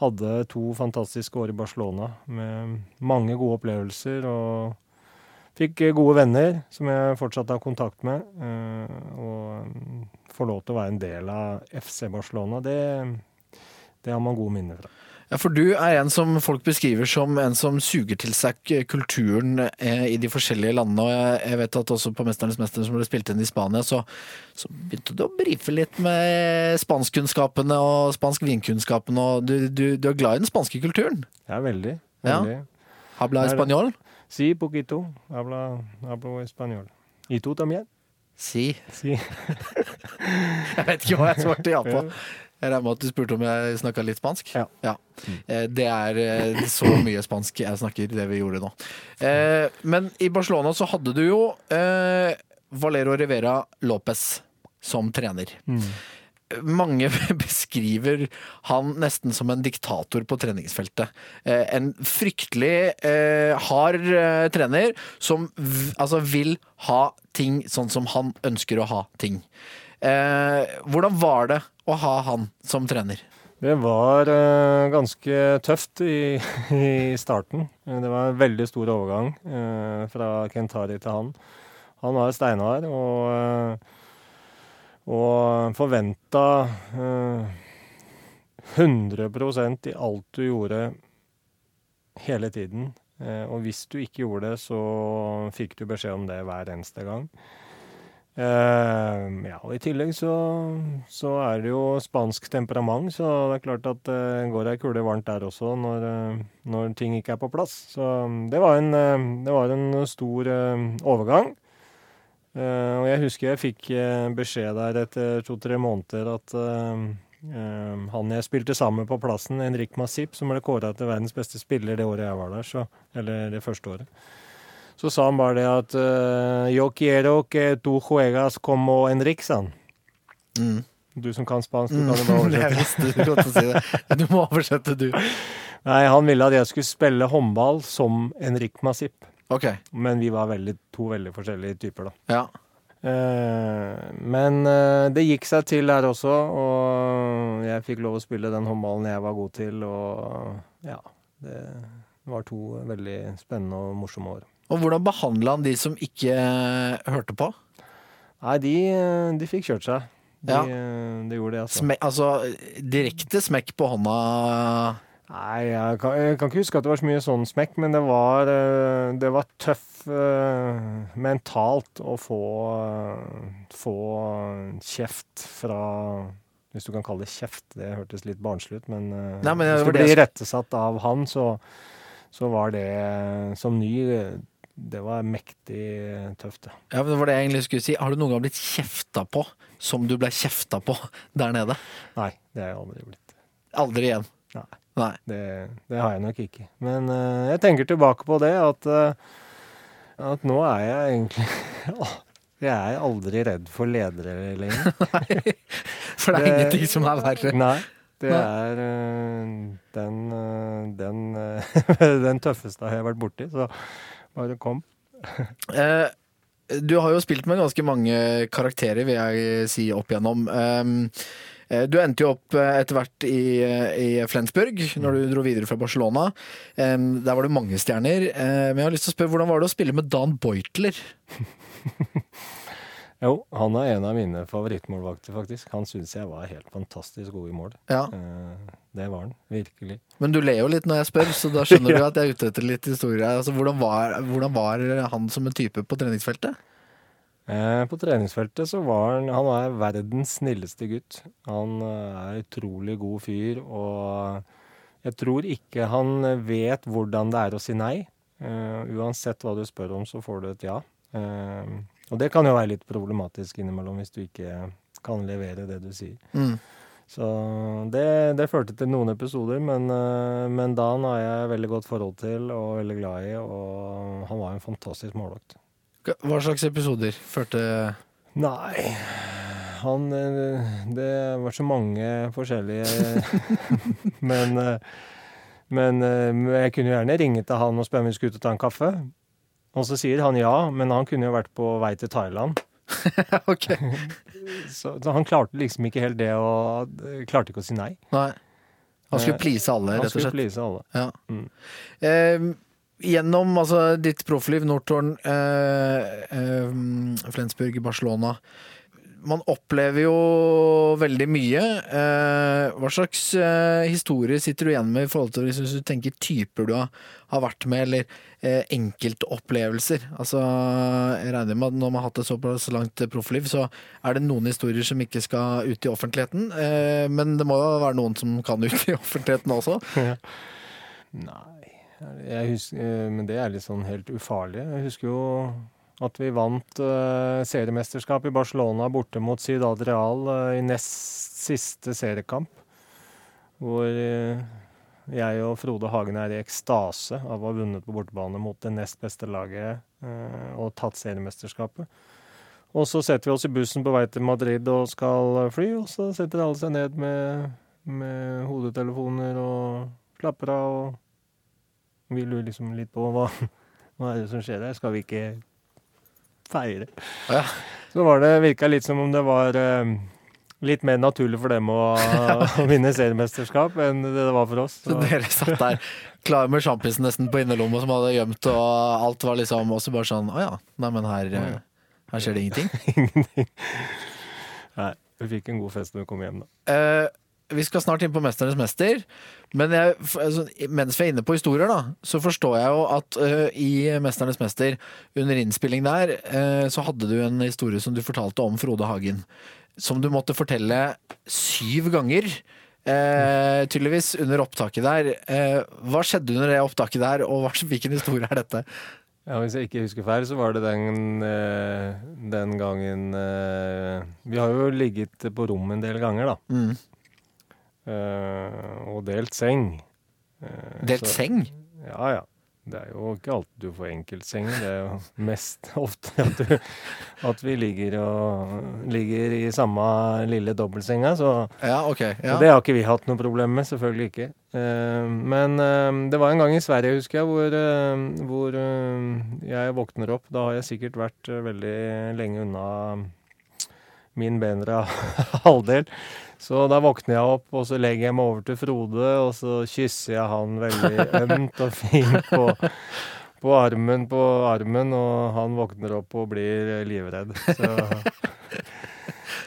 C: hadde to fantastiske år i Barcelona med mange gode opplevelser. Og fikk gode venner som jeg fortsatt har kontakt med. Og får lov til å være en del av FC Barcelona, det, det har man gode minner fra.
B: Ja, For du er en som folk beskriver som en som suger til seg kulturen eh, i de forskjellige landene. og Jeg vet at også på 'Mesternes mester', som ble spilt inn i Spania, så, så begynte du å brife litt med spanskkunnskapene og spansk vinkunnskapene. og du, du, du, er glad i den spanske kulturen?
C: Ja, veldig. veldig. Ja.
B: Habla español?
C: Si poquito. Habla, hablo español. Y tú también?
B: Si.
C: si.
B: jeg vet ikke hva jeg svarte ja på. Jeg regner med at du spurte om jeg snakka litt spansk?
C: Ja.
B: ja. Eh, det er eh, så mye spansk jeg snakker, det vi gjorde nå. Eh, men i Barcelona så hadde du jo Valero Rivera Lopez som trener. Mm. Mange beskriver han nesten som en diktator på treningsfeltet. En fryktelig hard trener som altså vil ha ting sånn som han ønsker å ha ting. Hvordan var det å ha han som trener?
C: Det var eh, ganske tøft i, i, starten. Det var en veldig stor overgang eh, fra Kentari til han. Han var steinhard og uh, Og forventa eh, 100% i alt du gjorde hele tiden. Eh, og hvis du ikke gjorde det, så fikk du beskjed om det hver eneste gang. Uh, ja, og I tillegg så, så, er det jo spansk temperament, så det er klart at det uh, går ei kule varmt der også når, uh, når, ting ikke er på plass. Så det var en, det var en stor overgang. og jeg husker jeg fikk beskjed der etter to-tre måneder at han jeg spilte sammen på plassen, Henrik Masip, som ble kåra til verdens beste spiller det året jeg var der, så, eller det første året. Så sa han bare det at uh, Yo quiero que tu juegas como Henrik, sa. Mm. Du som kan spansk, du kan jo bare
B: oversette. jeg visste du kom til å si det. Du må oversette, du.
C: Nei, han ville at jeg skulle spille håndball som Henrik Masip.
B: Okay.
C: Men vi var veldig, to veldig forskjellige typer, da.
B: Ja.
C: Eh, men eh, det gikk seg til der også, og jeg fikk lov å spille den håndballen jeg var god til. Og ja, det var to veldig spennende og morsomme år.
B: Og hvordan behandla han de som ikke eh, hørte på?
C: Nei, de, de fikk kjørt seg. De, ja. de gjorde det,
B: altså. Sme altså direkte smekk på hånda?
C: Nei, jeg kan, jeg kan, ikke huske at det var så mye sånn smekk, men det var, det var tøff mentalt å få, få kjeft fra Hvis du kan kalle det kjeft, det hørtes litt barnslig ut, men, Nei, men hvis du blir rettesatt av han, så, så var det som ny det var mektig tøft.
B: Ja, men det var det jeg egentlig skulle si. Har du noen gang blitt kjefta på som du ble kjefta på der nede?
C: Nei, det har jeg aldri blitt.
B: Aldri igjen?
C: Nei. Nei. Det, det, har jeg nok ikke. Men uh, jeg tenker tilbake på det, at uh, at nå er jeg egentlig Jeg er aldri redd for ledere lenger.
B: Nei, for det er det, ingenting som er verre.
C: Nei. Det er uh, den, den, den, tøffeste jeg har vært borti, så bare kom.
B: du har jo spilt med ganske mange karakterer, vil jeg si, opp igjennom. Um, Eh, du endte jo opp eh, etter hvert i, eh, i, Flensburg, når du dro videre fra Barcelona. Der var det mange stjerner. Men jeg har lyst til å spørre, hvordan var det å spille med Dan Beutler?
C: jo, han er en av mine favorittmålvakter, faktisk. Han syns jeg var helt fantastisk god i mål.
B: Ja.
C: Det var han, virkelig.
B: Men du ler jo litt når jeg spør, så da skjønner du at jeg er ute etter litt historie. Altså, hvordan, var, hvordan var han som en type på treningsfeltet?
C: Eh, på treningsfeltet så var han Han er verdens snilleste gutt. Han eh, er utrolig god fyr, og jeg tror ikke han vet hvordan det er å si nei. Uh, uansett hva du spør om, så får du et ja. Uh, og det kan jo være litt problematisk innimellom hvis du ikke kan levere det du sier.
B: Mm.
C: Så det, det, førte til noen episoder, men, uh, men Dan har jeg veldig godt forhold til og veldig glad i, og han var en fantastisk målvakt.
B: Hva slags episoder førte
C: Nei Han eh, Det var så mange forskjellige men, eh, men, eh, jeg kunne gjerne ringe til han og spørre om vi skulle ut og ta en kaffe. Og så sier han ja, men han kunne jo vært på vei til Thailand.
B: ok.
C: så, så, han klarte liksom ikke helt det, og klarte ikke å si nei.
B: Nei. Han skulle please alle, rett og slett. Han
C: skulle please alle.
B: Ja. Mm. Eh, gjennom altså, ditt proffliv, Northorn, eh, eh, Flensburg, Barcelona Man opplever jo veldig mye. Eh, hva slags eh, historier sitter du igjen med i forhold til hvis du tenker typer du har, vært med, eller eh, enkeltopplevelser? Altså, jeg regner med at når man har hatt et såpass langt proffliv, så er det noen historier som ikke skal ut i offentligheten. Men det må jo være noen som kan ut i offentligheten også?
C: Ja. Nei Husker, men det er litt sånn helt ufarlig. Jeg husker jo at vi vant uh, seriemesterskap i Barcelona borte mot Ciudad Real uh, i nest siste seriekamp. Hvor uh, jeg og Frode Hagen er i ekstase av å ha vunnet på bortebane mot det nest beste laget og tatt seriemesterskapet. Og så setter vi oss i bussen på vei til Madrid og skal fly, og så setter alle seg ned med, med hodetelefoner og slapper av. og vi lurer liksom litt på hva, hva er det som skjer her. Skal vi ikke feire?
B: Ja.
C: Så var det, virka litt som om det var uh, litt mer naturlig for dem å, å vinne seriemesterskap enn det det var for oss.
B: Så, så dere satt der klar med sjampisen nesten på innerlomma som hadde gjemt, og alt var liksom også bare sånn Å ja, nei, men her, her skjer det ingenting?
C: ingenting. Nei. vi fikk en god fest når vi kom hjem, da.
B: Eh, vi skal snart inn på 'Mesternes mester', men jeg, altså, mens vi er inne på historier, da, så forstår jeg jo at uh, i 'Mesternes mester', under innspilling der, uh, så hadde du en historie som du fortalte om Frode Hagen. Som du måtte fortelle syv ganger. Uh, tydeligvis under opptaket der. hva skjedde under det opptaket der, og hvilken historie er dette?
C: Ja, Hvis jeg ikke husker feil, så var det den, den gangen Vi har jo ligget på rom en del ganger, da. Mm. Uh, og delt seng.
B: Uh, delt så, seng?
C: Ja, ja. Det er jo ikke alltid du får enkeltsenger. Det er jo mest ofte at, du, at vi ligger, og, ligger i samme lille dobbeltsenga. Så,
B: ja, okay, ja.
C: så det har ikke vi hatt noe problem med. Selvfølgelig ikke. Uh, men det var en gang i Sverige, husker jeg, hvor, hvor jeg våkner opp. Da har jeg sikkert vært veldig lenge unna min bedre halvdel. Så da våkner jeg opp, og så legger jeg meg over til Frode, og så kysser jeg han veldig ømt og fint på, på, armen på armen, og han våkner opp og blir livredd. Så,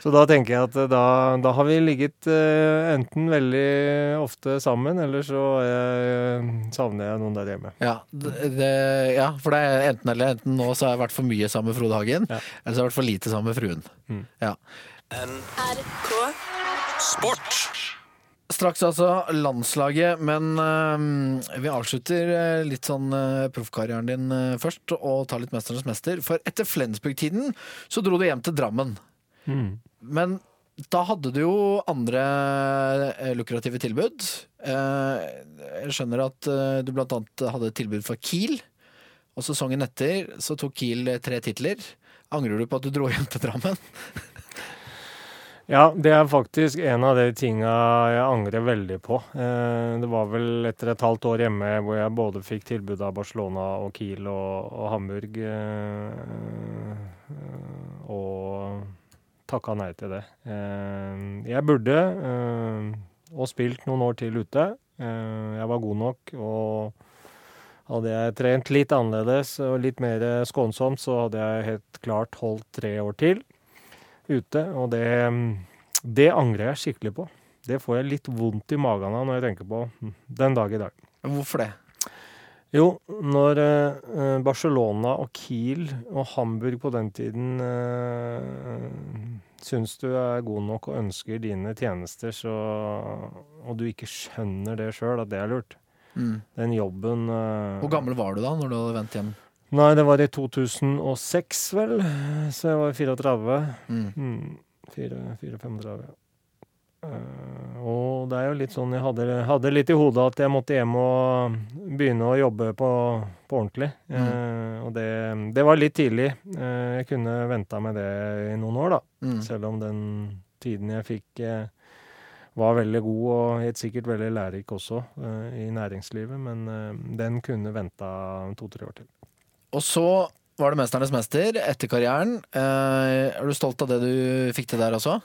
C: så da tenker jeg at da, da har vi ligget uh, enten veldig ofte sammen, eller så uh, savner jeg noen der hjemme.
B: Ja, det, ja, for det er enten eller. Enten nå så har jeg vært for mye sammen med Frode Hagen, ja. eller så har jeg vært for lite sammen med fruen. Mm. Ja. NRK Sport. Straks altså landslaget, men uh, vi avslutter uh, litt sånn uh, proffkarrieren din først, og tar litt Mesternes mester. For etter Flensburg-tiden så dro du hjem til Drammen. Mm. Men da hadde du jo andre lukrative tilbud. jeg skjønner at du blant annet hadde tilbud for Kiel. Og sesongen etter så tok Kiel tre titler. Angrer du på at du dro hjem til Drammen?
C: Ja, det er faktisk en av de tinga jeg angrer veldig på. Eh, det var vel etter et halvt år hjemme hvor jeg både fikk tilbud av Barcelona og Kiel og, og Hamburg, eh, og takka nei til det. Eh, jeg burde og spilt noen år til ute. Jeg var god nok. og hadde jeg trent litt annerledes og litt mer skånsomt, så hadde jeg helt klart holdt tre år til ute. Og det, det angrer jeg skikkelig på. Det får jeg litt vondt i magen av når jeg tenker på den dag i dag.
B: Hvorfor det?
C: Jo, når eh, Barcelona og Kiel og Hamburg på den tiden eh, syns du er god nok og ønsker dine tjenester, så, og du ikke skjønner det sjøl, at det er lurt mm. Den jobben eh,
B: Hvor gammel var du da, når du hadde vendt hjem?
C: Nei, det var i 2006, vel. Så jeg var 34. Mm. Mm, 4-35, ja. Uh, og det er jo litt sånn Jeg hadde, hadde, litt i hodet at jeg måtte hjem og begynne å jobbe på, på ordentlig. Mm. Eh, og det, det, var litt tidlig. Eh, jeg kunne venta med det i noen år, da. Mm. Selv om den tiden jeg fikk var veldig god og helt sikkert veldig lærerik også i næringslivet. Men den kunne venta to-tre år til.
B: Og så var det 'Mesternes mester' etter karrieren. Eh, er du stolt av det du fikk til der også?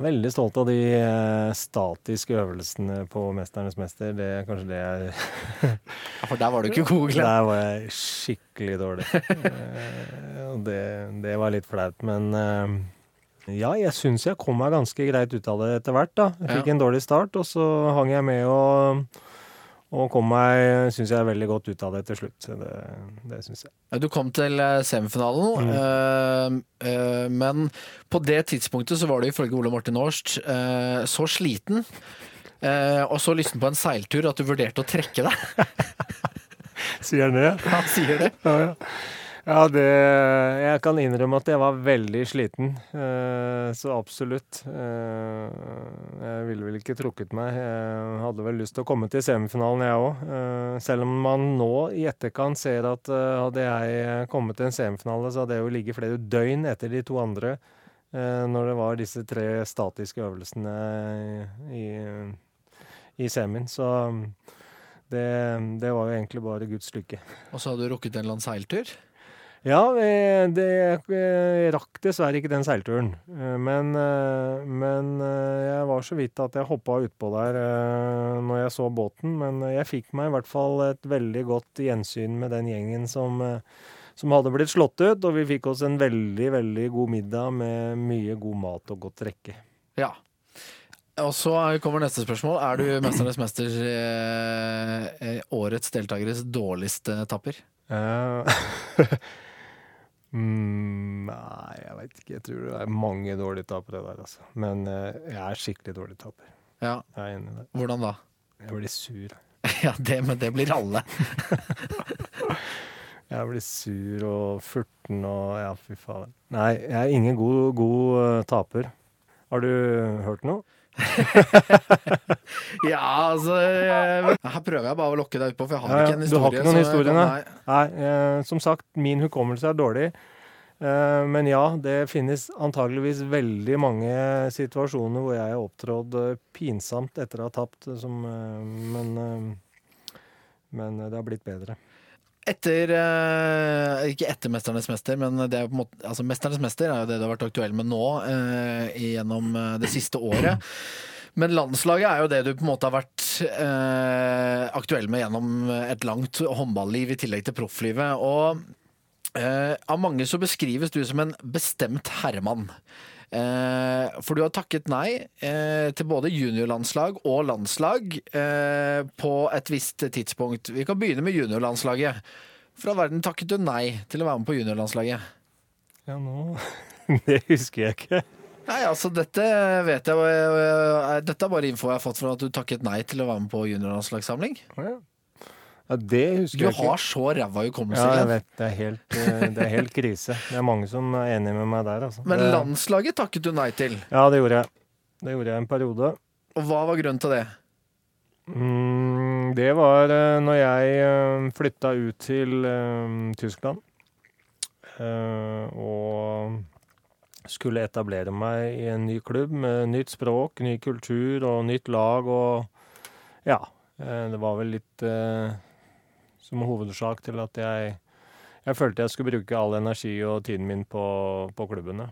C: Veldig stolt av de eh, statiske øvelsene på 'Mesternes mester'. Det er kanskje det jeg
B: ja, For der var du ikke god?
C: Der var jeg skikkelig dårlig. Eh, det, det, var litt flaut, men ja, jeg syns jeg kom meg ganske greit ut av det etter hvert. da. Jeg fikk ja. en dårlig start, og så hang jeg med og og kom meg, syns jeg, veldig godt ut av det til slutt. Det, det syns jeg.
B: Du kom til eh, semifinalen, mm. øh, øh, men på det tidspunktet så var du ifølge Ole Martin Årst øh, så sliten og så lysten på en seiltur at du vurderte å trekke deg.
C: sier han det?
B: Han sier det.
C: Ja, ja. Ja, det Jeg kan innrømme at jeg var veldig sliten. Eh, så absolutt. Eh, jeg ville vel ikke trukket meg. Jeg hadde vel lyst til å komme til semifinalen, jeg òg. Eh, selv om man nå i etterkant ser at hadde jeg kommet til en semifinale, så hadde jeg jo ligget flere døgn etter de to andre når det var disse tre statiske øvelsene i, i semien. Så det, det, var jo egentlig bare Guds lykke.
B: Og så hadde du rukket en eller annen seiltur?
C: Ja, det, jeg rakk dessverre ikke den seilturen. Eh, men, eh, men, eh, jeg var så vidt at jeg hoppa utpå der når jeg så båten. Men jeg fikk meg i hvert fall et veldig godt gjensyn med den gjengen som, som hadde blitt slått ut, og vi fikk oss en veldig, veldig god middag med mye god mat og godt drikke.
B: Ja. Og så kommer neste spørsmål. Er du 'Mesternes mester' eh, eh, årets deltakeres dårligste tapper?
C: Mm, nei, jeg veit ikke. Jeg tror det er mange dårlige tapere der, altså. Men uh, jeg er skikkelig dårlig taper.
B: Ja.
C: Jeg er enig i det.
B: Hvordan da?
C: Jeg blir sur.
B: ja, det, men det blir alle.
C: jeg blir sur og furten og ja, fy faen. Nei, jeg er ingen god, god uh, taper. Har du hørt noe?
B: ja, altså Her prøver jeg bare å lokke deg utpå, for jeg har ikke en historie.
C: Du har ikke noen historie, nei? nei eh, som sagt, min hukommelse er dårlig. Eh, men ja, det finnes antageligvis veldig mange situasjoner hvor jeg har opptrådt eh, pinsomt etter å ha tapt, som, eh, men, eh, men det har blitt bedre
B: etter eh, Ikke etter 'Mesternes mester', men det er på en måte, altså 'Mesternes mester' er jo det du har vært aktuell med nå eh, gjennom eh, det siste året. Men landslaget er jo det du på en måte har vært eh, aktuell med gjennom et langt håndballiv i tillegg til profflivet. Og eh, av mange så beskrives du som en bestemt herremann. Eh, for du har takket nei eh, til både juniorlandslag og landslag eh, på et visst tidspunkt. Vi kan begynne med juniorlandslaget. Fra verden takket du nei til å være med på juniorlandslaget.
C: Ja, nå Det husker jeg ikke.
B: Nei, altså dette vet jeg Dette er bare info jeg har fått fra at du takket nei til å være med på juniorlandslagssamling.
C: Ja. Ja, Det husker
B: du
C: jeg ikke.
B: Du har så ræva hukommelse.
C: Ja, jeg vet. Det er, helt, eh, det er helt krise. Det er mange som er enig med meg der. Altså.
B: Men landslaget takket du nei til?
C: Ja, det gjorde jeg. Det gjorde jeg en periode.
B: Og hva var grunnen til det?
C: Mm, det var uh, når jeg uh, flytta ut til um, Tyskland. og skulle etablere meg i en ny klubb med nytt språk, ny kultur og nytt lag og Ja. det var vel litt som hovedsak til at jeg, jeg følte jeg skulle bruke all energi og tiden min på, på klubbene.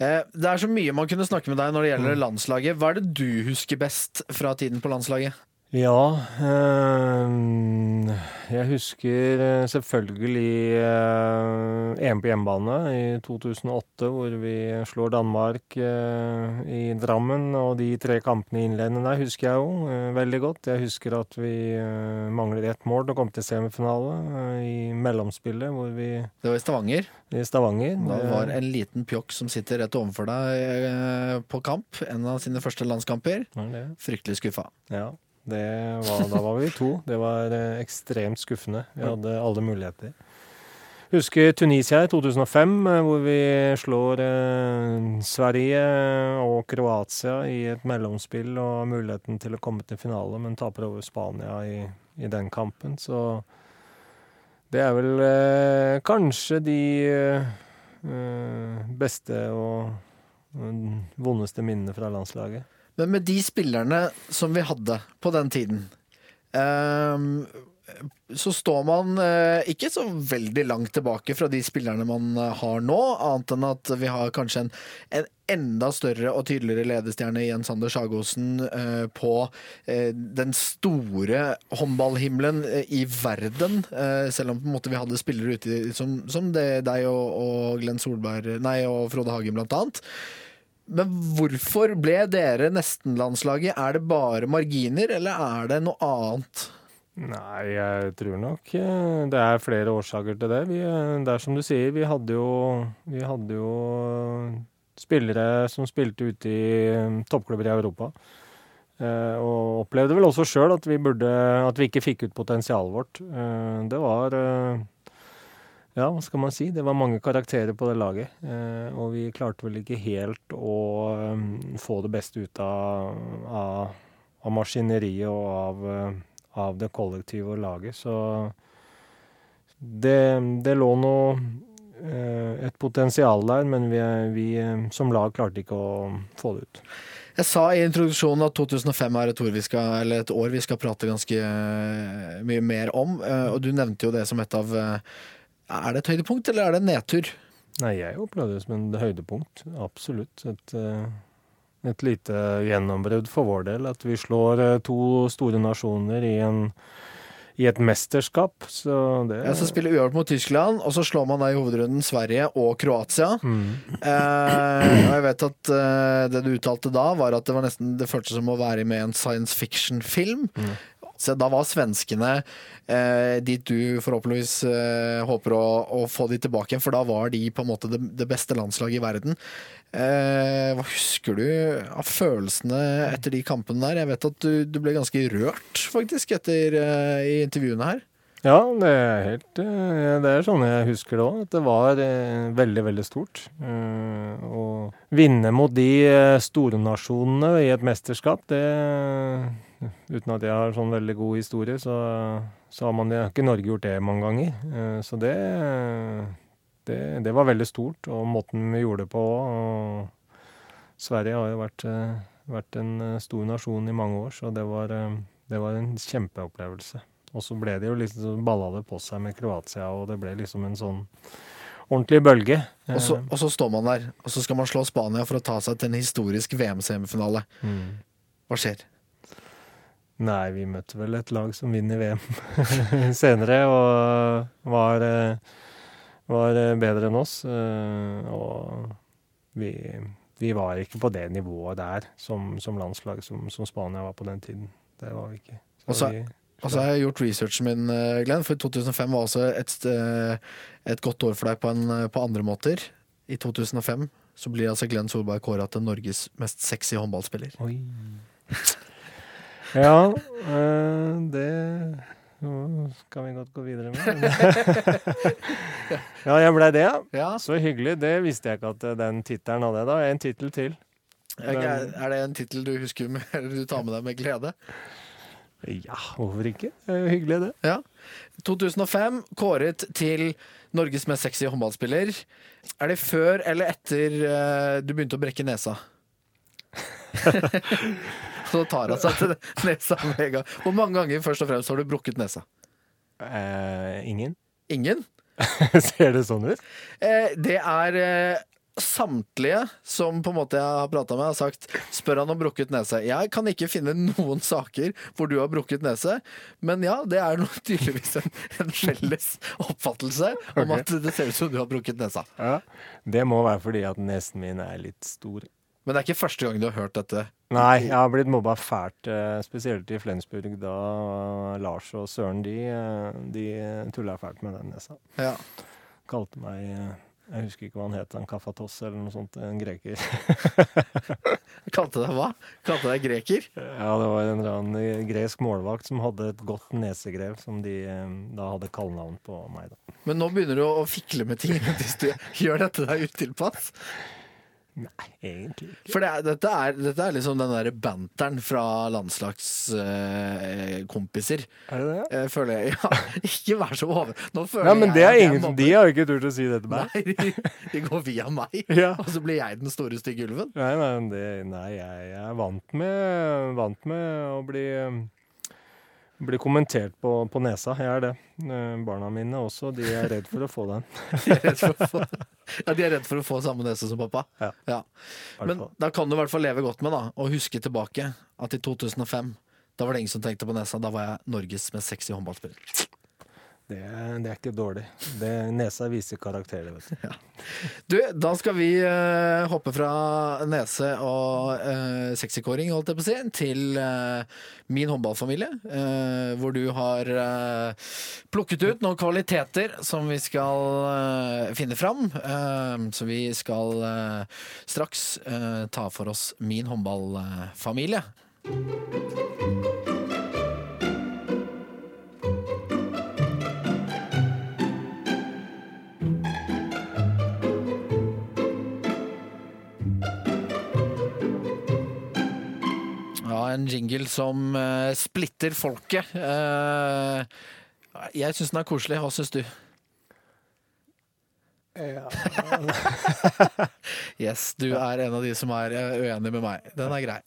B: Eh, det er så mye man kunne snakke med deg når det gjelder mm. landslaget. Hva er det du husker best fra tiden på landslaget?
C: Ja øh, Jeg husker eh, selvfølgelig EM på hjemmebane i 2008, hvor vi slår Danmark i Drammen. Og de tre kampene innledende der husker jeg jo veldig godt. Jeg husker at vi mangler ett mål og kom til semifinale i mellomspillet, hvor vi
B: Det var i Stavanger?
C: I Stavanger.
B: Da var en liten pjokk som sitter rett overfor deg på kamp. En av sine første landskamper. Fryktelig skuffa.
C: Ja. Var, da var vi to. Det var eh, ekstremt skuffende. Vi hadde alle muligheter. Husker Tunisia i 2005, eh, hvor vi slår eh, Sverige og Kroatia i et mellomspill og har muligheten til å komme til finale, men taper over Spania i, i den kampen. Så det er vel eh, kanskje de eh, beste og vondeste minnene fra landslaget.
B: Men med de spillerne som vi hadde på den tiden, um, så står man uh, ikke så veldig langt tilbake fra de spillerne man uh, har nå, annet enn at vi har kanskje en, en enda større og tydeligere ledestjerne i Jens Sander Sagosen eh, på den store håndballhimmelen i verden. selv om måte vi hadde spillere ute som, som det, deg og, og Glenn Solberg, nei, og Frode Hagen blant annet. Men hvorfor ble dere nesten-landslaget? Er det bare marginer, eller er det noe annet?
C: Nei, jeg tror nok eh, det er flere årsaker til det. Vi, eh, det er som du sier, vi hadde jo, vi hadde jo spillere som spilte ute i eh, toppklubber i Europa. Og opplevde vel også sjøl at, at, vi ikke fikk ut potensialet vårt. Det var ja, hva skal man si. Det var mange karakterer på det laget. Eh, og vi klarte vel ikke helt å um, få det beste ut av, av, av maskineriet og av, uh, av, det kollektive laget. Så det, det lå nå et potensial der, men vi, vi, som lag klarte ikke å få det ut.
B: Jeg sa i introduksjonen at 2005 er et år skal, et år vi skal prate ganske mye mer om. Og du nevnte jo det som et av er det et høydepunkt, eller er det en nedtur?
C: Nei, jeg opplevde det som en høydepunkt. Absolutt. Et, eh, et lite gjennombrudd for vår del. At vi slår eh, to store nasjoner i en, i et mesterskap. Så det
B: Ja, så spiller uavgjort mot Tyskland, og så slår man da i hovedrunden Sverige og Kroatia. Eh, og jeg vet at eh, det du uttalte da, var at det var nesten Det føltes som å være med i en science fiction-film. Så da var svenskene eh, dit du forhåpentligvis eh, håper å, å få de tilbake igjen, for da var de på en måte det, det beste landslaget i verden. Eh, hva husker du av følelsene etter de kampene der? Jeg vet at du, du ble ganske rørt, faktisk, etter eh, i intervjuene her.
C: Ja, det er helt eh, Det er sånn jeg husker det òg. At det var eh, veldig, veldig stort. Å vinne mot de store nasjonene i et mesterskap, det Uten at jeg har sånn veldig god historie, så, så har man har ikke Norge gjort det mange ganger. Eh, Så det, det, det var veldig stort, og måten vi gjorde det på òg. Sverige har jo vært, eh, vært en eh, stor nasjon i mange år, så det var, det var en kjempeopplevelse. Og så ble det jo liksom, så balla det på seg med Kroatia, og det ble liksom en sånn ordentlig bølge.
B: Og så, og så står man der, og så skal man slå Spania for å ta seg til en historisk VM-semifinale.
C: Mm.
B: Hva skjer?
C: Nei, vi møtte vel et lag som vinner VM senere, og var, eh, var eh, bedre enn oss. eh, Og vi, vi var ikke på det nivået der som, som landslag som, som Spania var på den tiden. Det var vi ikke.
B: Og så-
C: vi,
B: Og så har jeg gjort researchen min, Glenn, for 2005 var også et, et godt år for deg på, en, på andre måter. I 2005 så blir altså Glenn Solberg kåra til Norges mest sexy håndballspiller.
C: Oi. Ja, øh, det skal vi godt gå videre med. ja, jeg blei det, ja.
B: Ja,
C: Så hyggelig. Det visste jeg ikke at eh, den tittelen hadde. Da en tittel til.
B: Er er det en tittel du husker med, eller du tar med deg med glede?
C: Ja, hvorfor ikke? Hyggelig, det.
B: Ja. 2005 kåret til Norges mest sexy håndballspiller. Er det før eller etter eh, du begynte å brekke nesa? Så tar han seg til nesa med en gang. Hvor mange ganger først og fremst har du brukket nesa?
C: Eh, ingen?
B: Ingen?
C: Ser det sånn ut?
B: Eh, det er eh, samtlige som på en måte jeg har prata med, har sagt spør han om brukket nese. Jeg kan ikke finne noen saker hvor du har brukket nese, men ja, det er noe, tydeligvis en, en felles oppfattelse om
C: okay.
B: at det ser ut som du har brukket nesa.
C: Ja. Det må være fordi at nesen min er litt stor.
B: Men det er ikke første gang du har hørt dette.
C: Nei, jeg har blitt mobba fælt, eh, spesielt i Flensburg. Da Lars og Søren de, eh, de tulla fælt med den nesa.
B: Ja.
C: Kalte meg eh, Jeg husker ikke hva han het, en Kafatos eller noe sånt. En greker.
B: Kalte deg hva? Kalte deg greker?
C: Ja, det var en eller annen gresk målvakt som hadde et godt nesegrev, som de da hadde kallenavn på meg, da.
B: Men nå begynner du å fikle med ting hvis du gjør dette deg utilpass.
C: Nei, egentlig ikke.
B: For det er, dette, er, dette er liksom den derre banteren fra landslagskompiser.
C: Er det det?
B: Jeg føler jeg, ja, Ikke vær så over... Nå føler
C: Ja, men
B: jeg
C: det er ingen. De har jo ikke turt å si det til meg.
B: Nei, de, de går via meg,
C: Ja.
B: og så blir jeg den store stygge ulven.
C: Nei, nei, det, nei jeg, jeg er vant med, vant med å bli, bli kommentert på, på nesa. Jeg er det. Eh, Barna mine også. De er redd for å få den.
B: De er redd for å få, ja, de er redd for å få samme nese som pappa.
C: Ja.
B: Men da kan du i hvert fall leve godt med da, og huske tilbake at i 2005 da var det ingen som tenkte på nesa. Da var jeg Norges mest sexy håndballspiller.
C: Det, er- det er ikke dårlig. Det, nesa viser karakterer, vet du.
B: Du, da skal vi uh, hoppe fra nese og uh, sexykåring, holdt jeg på å si, til uh, min håndballfamilie. Uh, hvor du har eh, plukket ut noen kvaliteter som vi skal eh, finne fram. Eh, så vi skal eh, straks eh, ta for oss min håndballfamilie. En jingle som eh, splitter folket. Eh, jeg syns den er koselig. Hva syns du? Ja. Yes, du er en av de som er eh, uenig med meg. Den er grei.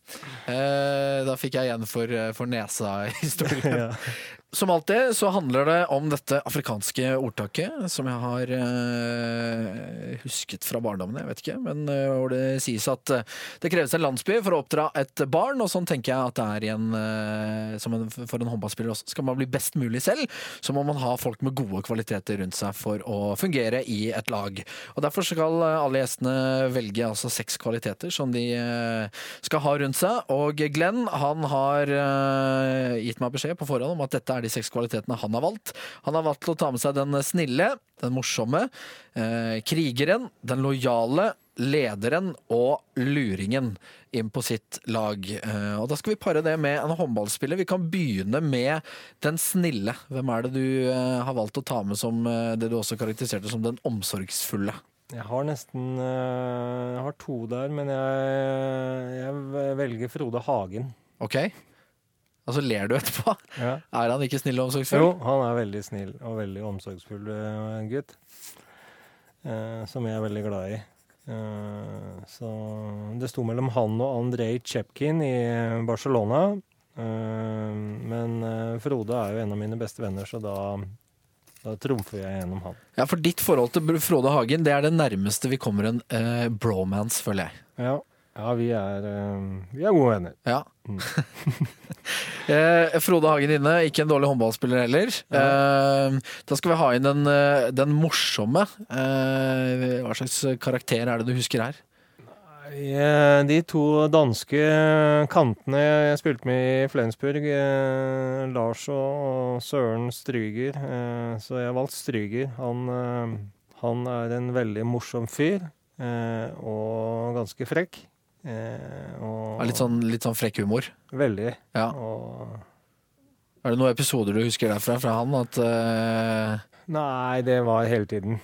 B: Da fikk jeg igjen for, for nesa-historien. Som alltid så handler det om dette afrikanske ordtaket, som jeg har eh, husket fra barndommen, jeg vet ikke, men eh, hvor det sies at eh, det kreves en landsby for å oppdra et barn, og sånn tenker jeg at det er igjen eh, for en håndballspiller også. Skal man bli best mulig selv, så må man ha folk med gode kvaliteter rundt seg for å fungere i et lag. Og Derfor skal alle gjestene velge altså seks kvaliteter som de eh, skal ha rundt seg. Og Glenn han har eh, gitt meg beskjed på forhånd om at dette er de seks kvalitetene han har valgt. Han har valgt å ta med seg den snille, den morsomme, eh, krigeren, den lojale, lederen og luringen inn på sitt lag. Eh, og Da skal vi pare det med en håndballspiller. Vi kan begynne med den snille. Hvem er det du eh, har valgt å ta med som eh, det du også karakteriserte som den omsorgsfulle?
C: Jeg har nesten eh, Jeg har to der, men jeg, jeg velger Frode Hagen.
B: Ok? Altså ler du etterpå?
C: Ja.
B: Er han ikke snill og omsorgsfull?
C: Jo, han er veldig snill og veldig omsorgsfull eh, gutt. Eh, som jeg er veldig glad i. Eh, så det sto mellom han og Andrej Chepkin i Barcelona. Eh, men eh, Frode er jo en av mine beste venner, så da, da trumfer jeg gjennom han.
B: Ja, for ditt forhold til Frode Hagen det er det nærmeste vi kommer en eh, bromance, føler jeg.
C: Ja, ja vi, er, eh, vi er gode venner.
B: Ja. eh, Frode Hagen inne, ikke en dårlig håndballspiller heller. Eh, da skal vi ha inn den, eh, den morsomme. Eh, hva slags karakter er det du husker her?
C: Eh, De to danske kantene jeg spilte med i Flensburg, eh, Lars og Søren Stryger, så jeg har valgt Stryger. Han, han er en veldig morsom fyr, eh, og ganske frekk. Eh, og
B: litt, sånn, litt sånn frekk humor.
C: Veldig.
B: Ja.
C: Og
B: Er det noen episoder du husker derfra fra han? At, eh,
C: Nei, det var hele tiden.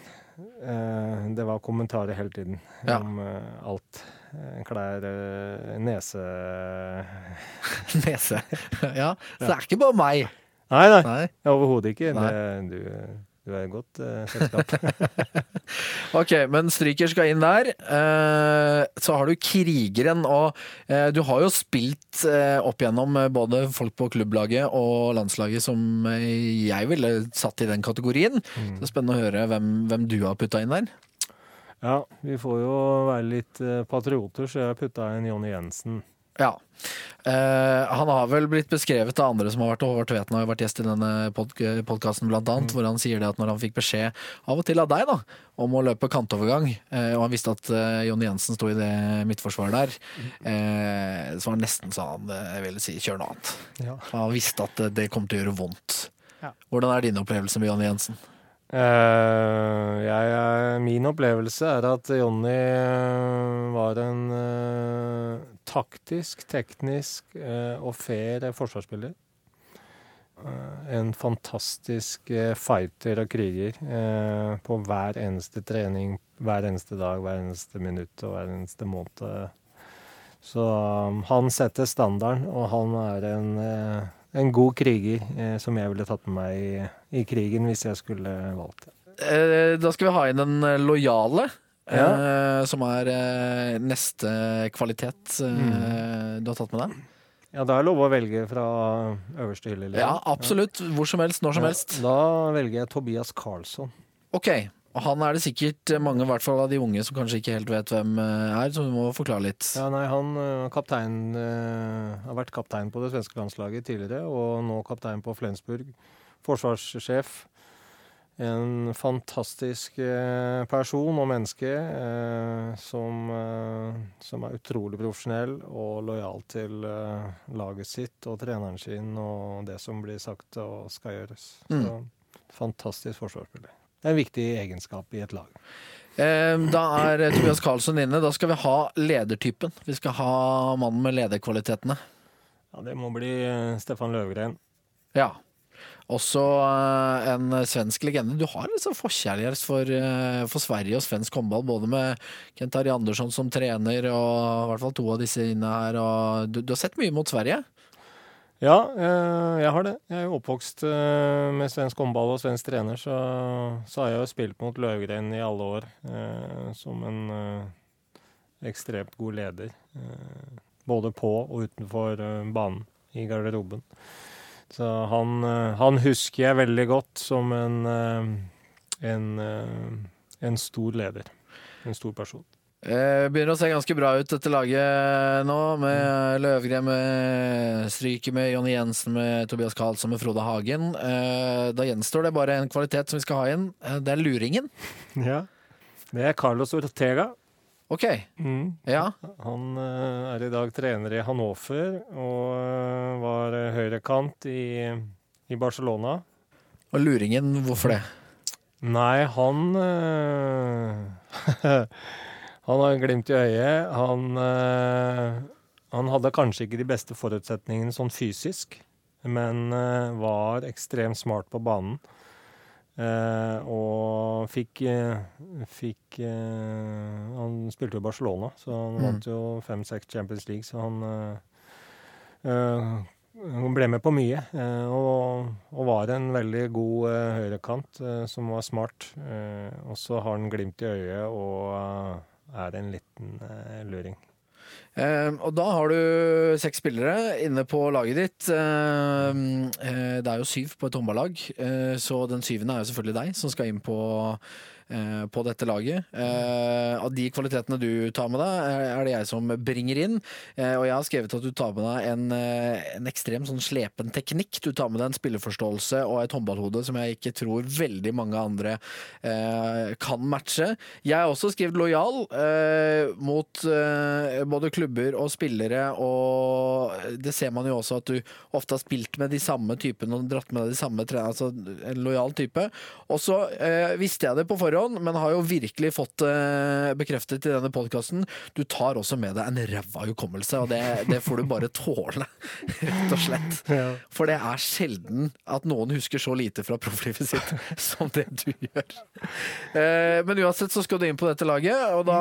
C: Eh, det var kommentarer hele tiden
B: Ja.
C: om eh, alt. Klær, nese
B: nese. ja, så det er ikke bare meg.
C: Nei, nei.
B: Nei.
C: Overhodet ikke.
B: Nei.
C: Det, du, du er i godt uh, selskap.
B: Ok, men stryker skal inn der. Uh, så har du krigeren, og uh, du har jo spilt opp igjennom eh, både folk på klubblaget og landslaget som jeg ville satt i den kategorien. Så det er spennende å høre hvem, hvem du har putta inn der.
C: ja, vi får jo være litt patrioter, så jeg har putta inn Jonny Jensen.
B: Ja. Uh, han har vel blitt beskrevet av andre som har vært Håvard Tveten har jo vært gjest i denne pod podkasten blant annet, hvor han sier det at når han fikk beskjed av og til av deg da, om å løpe kantovergang, uh, og han visste at uh, Jonny Jensen sto i det midtforsvaret der, uh, så var han nesten sånn, jeg ville si, kjør noe annet.
C: Ja.
B: Han visste at det kom til å gjøre vondt.
C: Ja.
B: Hvordan er din opplevelse med Jonny Jensen?
C: Eh, jeg, min opplevelse er at Jonny eh, var en uh, taktisk, teknisk uh, og fair forsvarsspiller. En fantastisk fighter og kriger på hver eneste trening, hver eneste dag, hver eneste minutt og hver eneste måned. Så um, han setter standarden, og han er en, en god kriger som jeg ville tatt med meg i, i krigen hvis jeg skulle valgt det.
B: Eh, da skal vi ha inn den lojale.
C: Ja.
B: eh, som er eh, neste kvalitet
C: Mm.
B: du har tatt med deg.
C: Ja, da er det lov å velge fra øverste hylle. eller?
B: Ja, absolutt. Hvor som helst, når som
C: Ja,
B: helst.
C: Da velger jeg Tobias Karlsson.
B: Ok. Og han er det sikkert mange, i hvert fall av de unge, som kanskje ikke helt vet hvem er, så du må forklare litt.
C: Ja, nei, Han kaptein, har vært kaptein på det svenske landslaget tidligere, og nå kaptein på Flensburg. Forsvarssjef. En fantastisk øh, person og menneske øh, som, øh, som er utrolig profesjonell og lojal til laget sitt og treneren sin og det som blir sagt og skal gjøres. Så, fantastisk forsvarsspiller. Det er en viktig egenskap i et lag.
B: Eh, Da er Tobias Karlsson inne. Da skal vi ha ledertypen. Vi skal ha mannen med lederkvalitetene.
C: Ja, Det må bli Stefan Løvgren.
B: Ja. Også eh, en svensk legende. Du har liksom forkjærlighet for, eh, for Sverige og svensk håndball, både med Kent Ari Andersson som trener, og i hvert fall to av disse inne her. Du, du har sett mye mot Sverige?
C: Ja, eh, jeg har det. Jeg er jo oppvokst med svensk håndball og svensk trener, så, så har jeg jo spilt mot Løvgren i alle år. Som en, ekstremt god leder. Både på og utenfor banen i garderoben. Så han, eh, han, husker jeg veldig godt som en, en, en stor leder. En stor person.
B: Det begynner å se ganske bra ut, dette laget nå. Med Løvgren, med Stryker, med Jonny Jensen, med Tobias Karlsson, med Frode Hagen. Eh, da gjenstår det bare en kvalitet som vi skal ha inn. Eh, det er luringen.
C: Ja. Det er Carlos Ortega.
B: Ok. Mm. Ja.
C: Han er i dag trener i Hannover og var høyrekant i, i Barcelona.
B: Og luringen, hvorfor det?
C: Nei, han Han har glimt i øyet. Han, han, hadde kanskje ikke de beste forutsetningene sånn fysisk, men var ekstremt smart på banen. Uh, og fikk, uh, fikk uh, Han spilte jo Barcelona, så han mm. vant jo fem-seks Champions League, så han ble med på mye. Og, og, var en veldig god høyrekant som var smart. og så har han glimt i øyet og er en liten uh, luring.
B: Uh, og da har du seks spillere inne på laget ditt. Uh, det er jo syv på et håndballag, så den syvende er jo selvfølgelig deg, som skal inn på Eh, på dette laget. Eh, av de kvalitetene du tar med deg, er det jeg som bringer inn. Eh, og jeg har skrevet at du tar med deg en, en ekstrem sånn slepen teknikk. Du tar med deg en spilleforståelse og et håndballhode som jeg ikke tror veldig mange andre kan matche. Jeg har også skrevet lojal mot både klubber og spillere, og det ser man jo også at du ofte har spilt med de samme typene og dratt med deg de samme trenerne, altså en lojal type. Og så visste jeg det på forhånd forhånd, men har jo virkelig fått uh, bekreftet i denne podkasten. Du tar også med deg en ræva hukommelse, og det, det, får du bare tåle, rett og slett. Ja. For det er sjelden at noen husker så lite fra profflivet sitt som det du gjør. Uh, men uansett så skal du inn på dette laget, og da,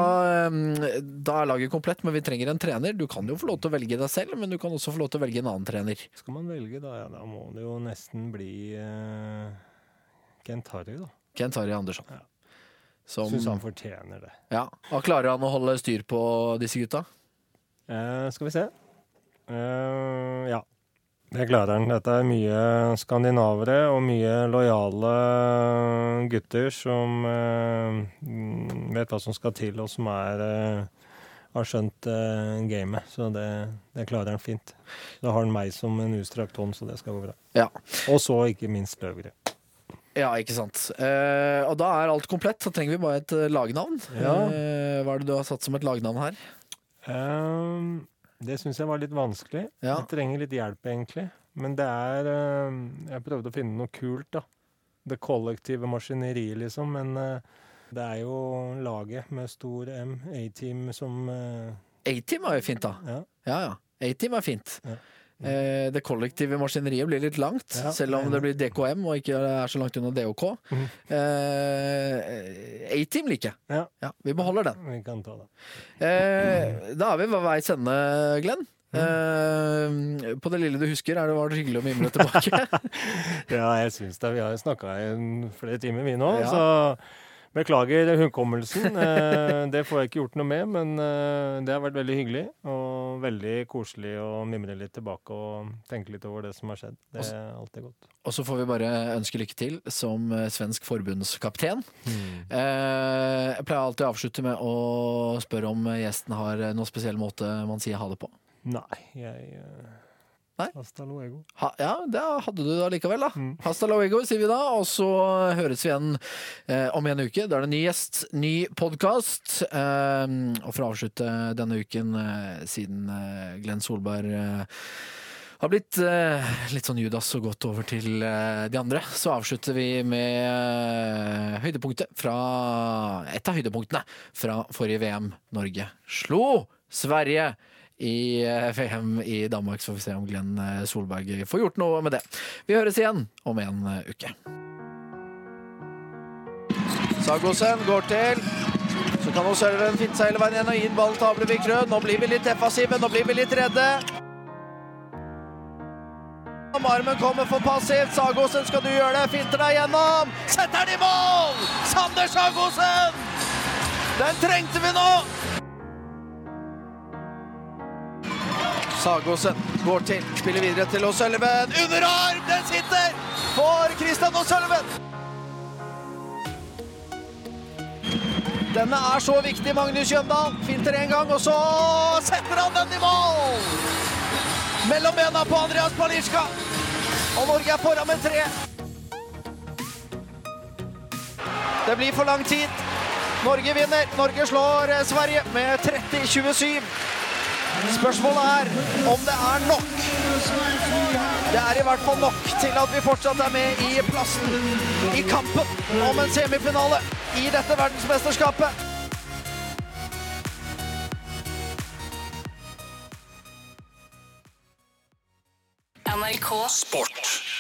B: um, da, er laget komplett, men vi trenger en trener. Du kan jo få lov til å velge deg selv, men du kan også få lov til å velge en annen trener.
C: Skal man velge, da, ja, da må det jo nesten bli eh, Kent Harry, da.
B: Kent Harry Andersson. Ja.
C: Som, Syns han fortjener det.
B: Ja, og Klarer han å holde styr på disse gutta?
C: Eh, skal vi se. Eh, ja, det klarer han. Dette er mye skandinavere og mye lojale gutter som eh, vet hva som skal til, og som er eh, har skjønt uh, gamet. Så det, det, klarer han fint. Da har han meg som en utstrakt hånd, så det skal gå bra.
B: Ja.
C: Og så ikke minst Løvgren.
B: Ja, ikke sant. Eh, og da er alt komplett. så trenger vi bare et uh, lagnavn. Ja. Eh, hva er det du har satt som et lagnavn her?
C: Um, det syns jeg var litt vanskelig. Ja. Jeg trenger litt hjelp, egentlig. Men det er uh, Jeg prøvde å finne noe kult, da. Det kollektive maskineriet, liksom. Men uh, det er jo laget med stor M, A-team, som
B: A-team er jo fint, da. Ja, ja. ja. A-team er fint. Ja. Eh, det kollektive maskineriet blir litt langt, ja, selv om det blir DKM og ikke er så langt unna DOK. Mm. Eh, A-Team liker jeg. Ja. ja. vi beholder den.
C: Vi kan ta det.
B: Eh, da er vi ved veis ende, Glenn. Mm. på det lille du husker, er det, var det hyggelig å mimre tilbake?
C: ja, jeg syns det. Vi har snakka i flere timer, vi nå. Ja. Så Beklager hukommelsen. Eh, det får jeg ikke gjort noe med, men eh, det har vært veldig hyggelig. Og veldig koselig å mimre litt tilbake og tenke litt over det som har skjedd. Det er alltid godt.
B: Og så får vi bare ønske lykke til som eh, svensk forbundskapten. Mm. Jeg pleier alltid å avslutte med å spørre om gjesten har noen spesiell måte man sier ha det på.
C: Nei, jeg
B: Nei?
C: Hasta luego.
B: Ha, ja, det hadde du da likevel, da. Mm. Hasta luego, sier vi da. Og så høres vi igjen eh, om en uke. Da er det ny gjest, ny podkast. Eh, og for å avslutte denne uken, eh, siden eh, Glenn Solberg eh, har blitt eh, litt sånn Judas og gått over til de andre, så avslutter vi med høydepunktet fra Et av høydepunktene fra forrige VM. Norge slo Sverige i VM eh, i Danmark, så får vi se om Glenn eh, Solberg får gjort noe med det. Vi høres igjen om en eh, uke. Sagosen går til. Så kan også den finne seg hele veien igjen og inn ballen til Ablevik Rød. Nå blir vi litt defensive, nå blir vi litt redde. Armen kommer for passivt. Sagosen, skal du gjøre det? Finter deg gjennom. Setter den i mål! Sander Sagosen! Den trengte vi nå! Sagosen går til, spiller videre til O'Sullivan. Underarm! Den sitter for Christian O'Sullivan! Denne er så viktig, Magnus Jøndal. Finter en gang, og så setter han den i mål! Mellom bena på Andreas Palisjka. Og Norge er foran med tre. Det blir for lang tid. Norge vinner. Norge slår eh, Sverige med 30-27. Spørsmålet er om det er nok. Det er i hvert fall nok til at vi fortsatt er med i plassen i kampen om en semifinale i dette verdensmesterskapet.
A: NRK Sport.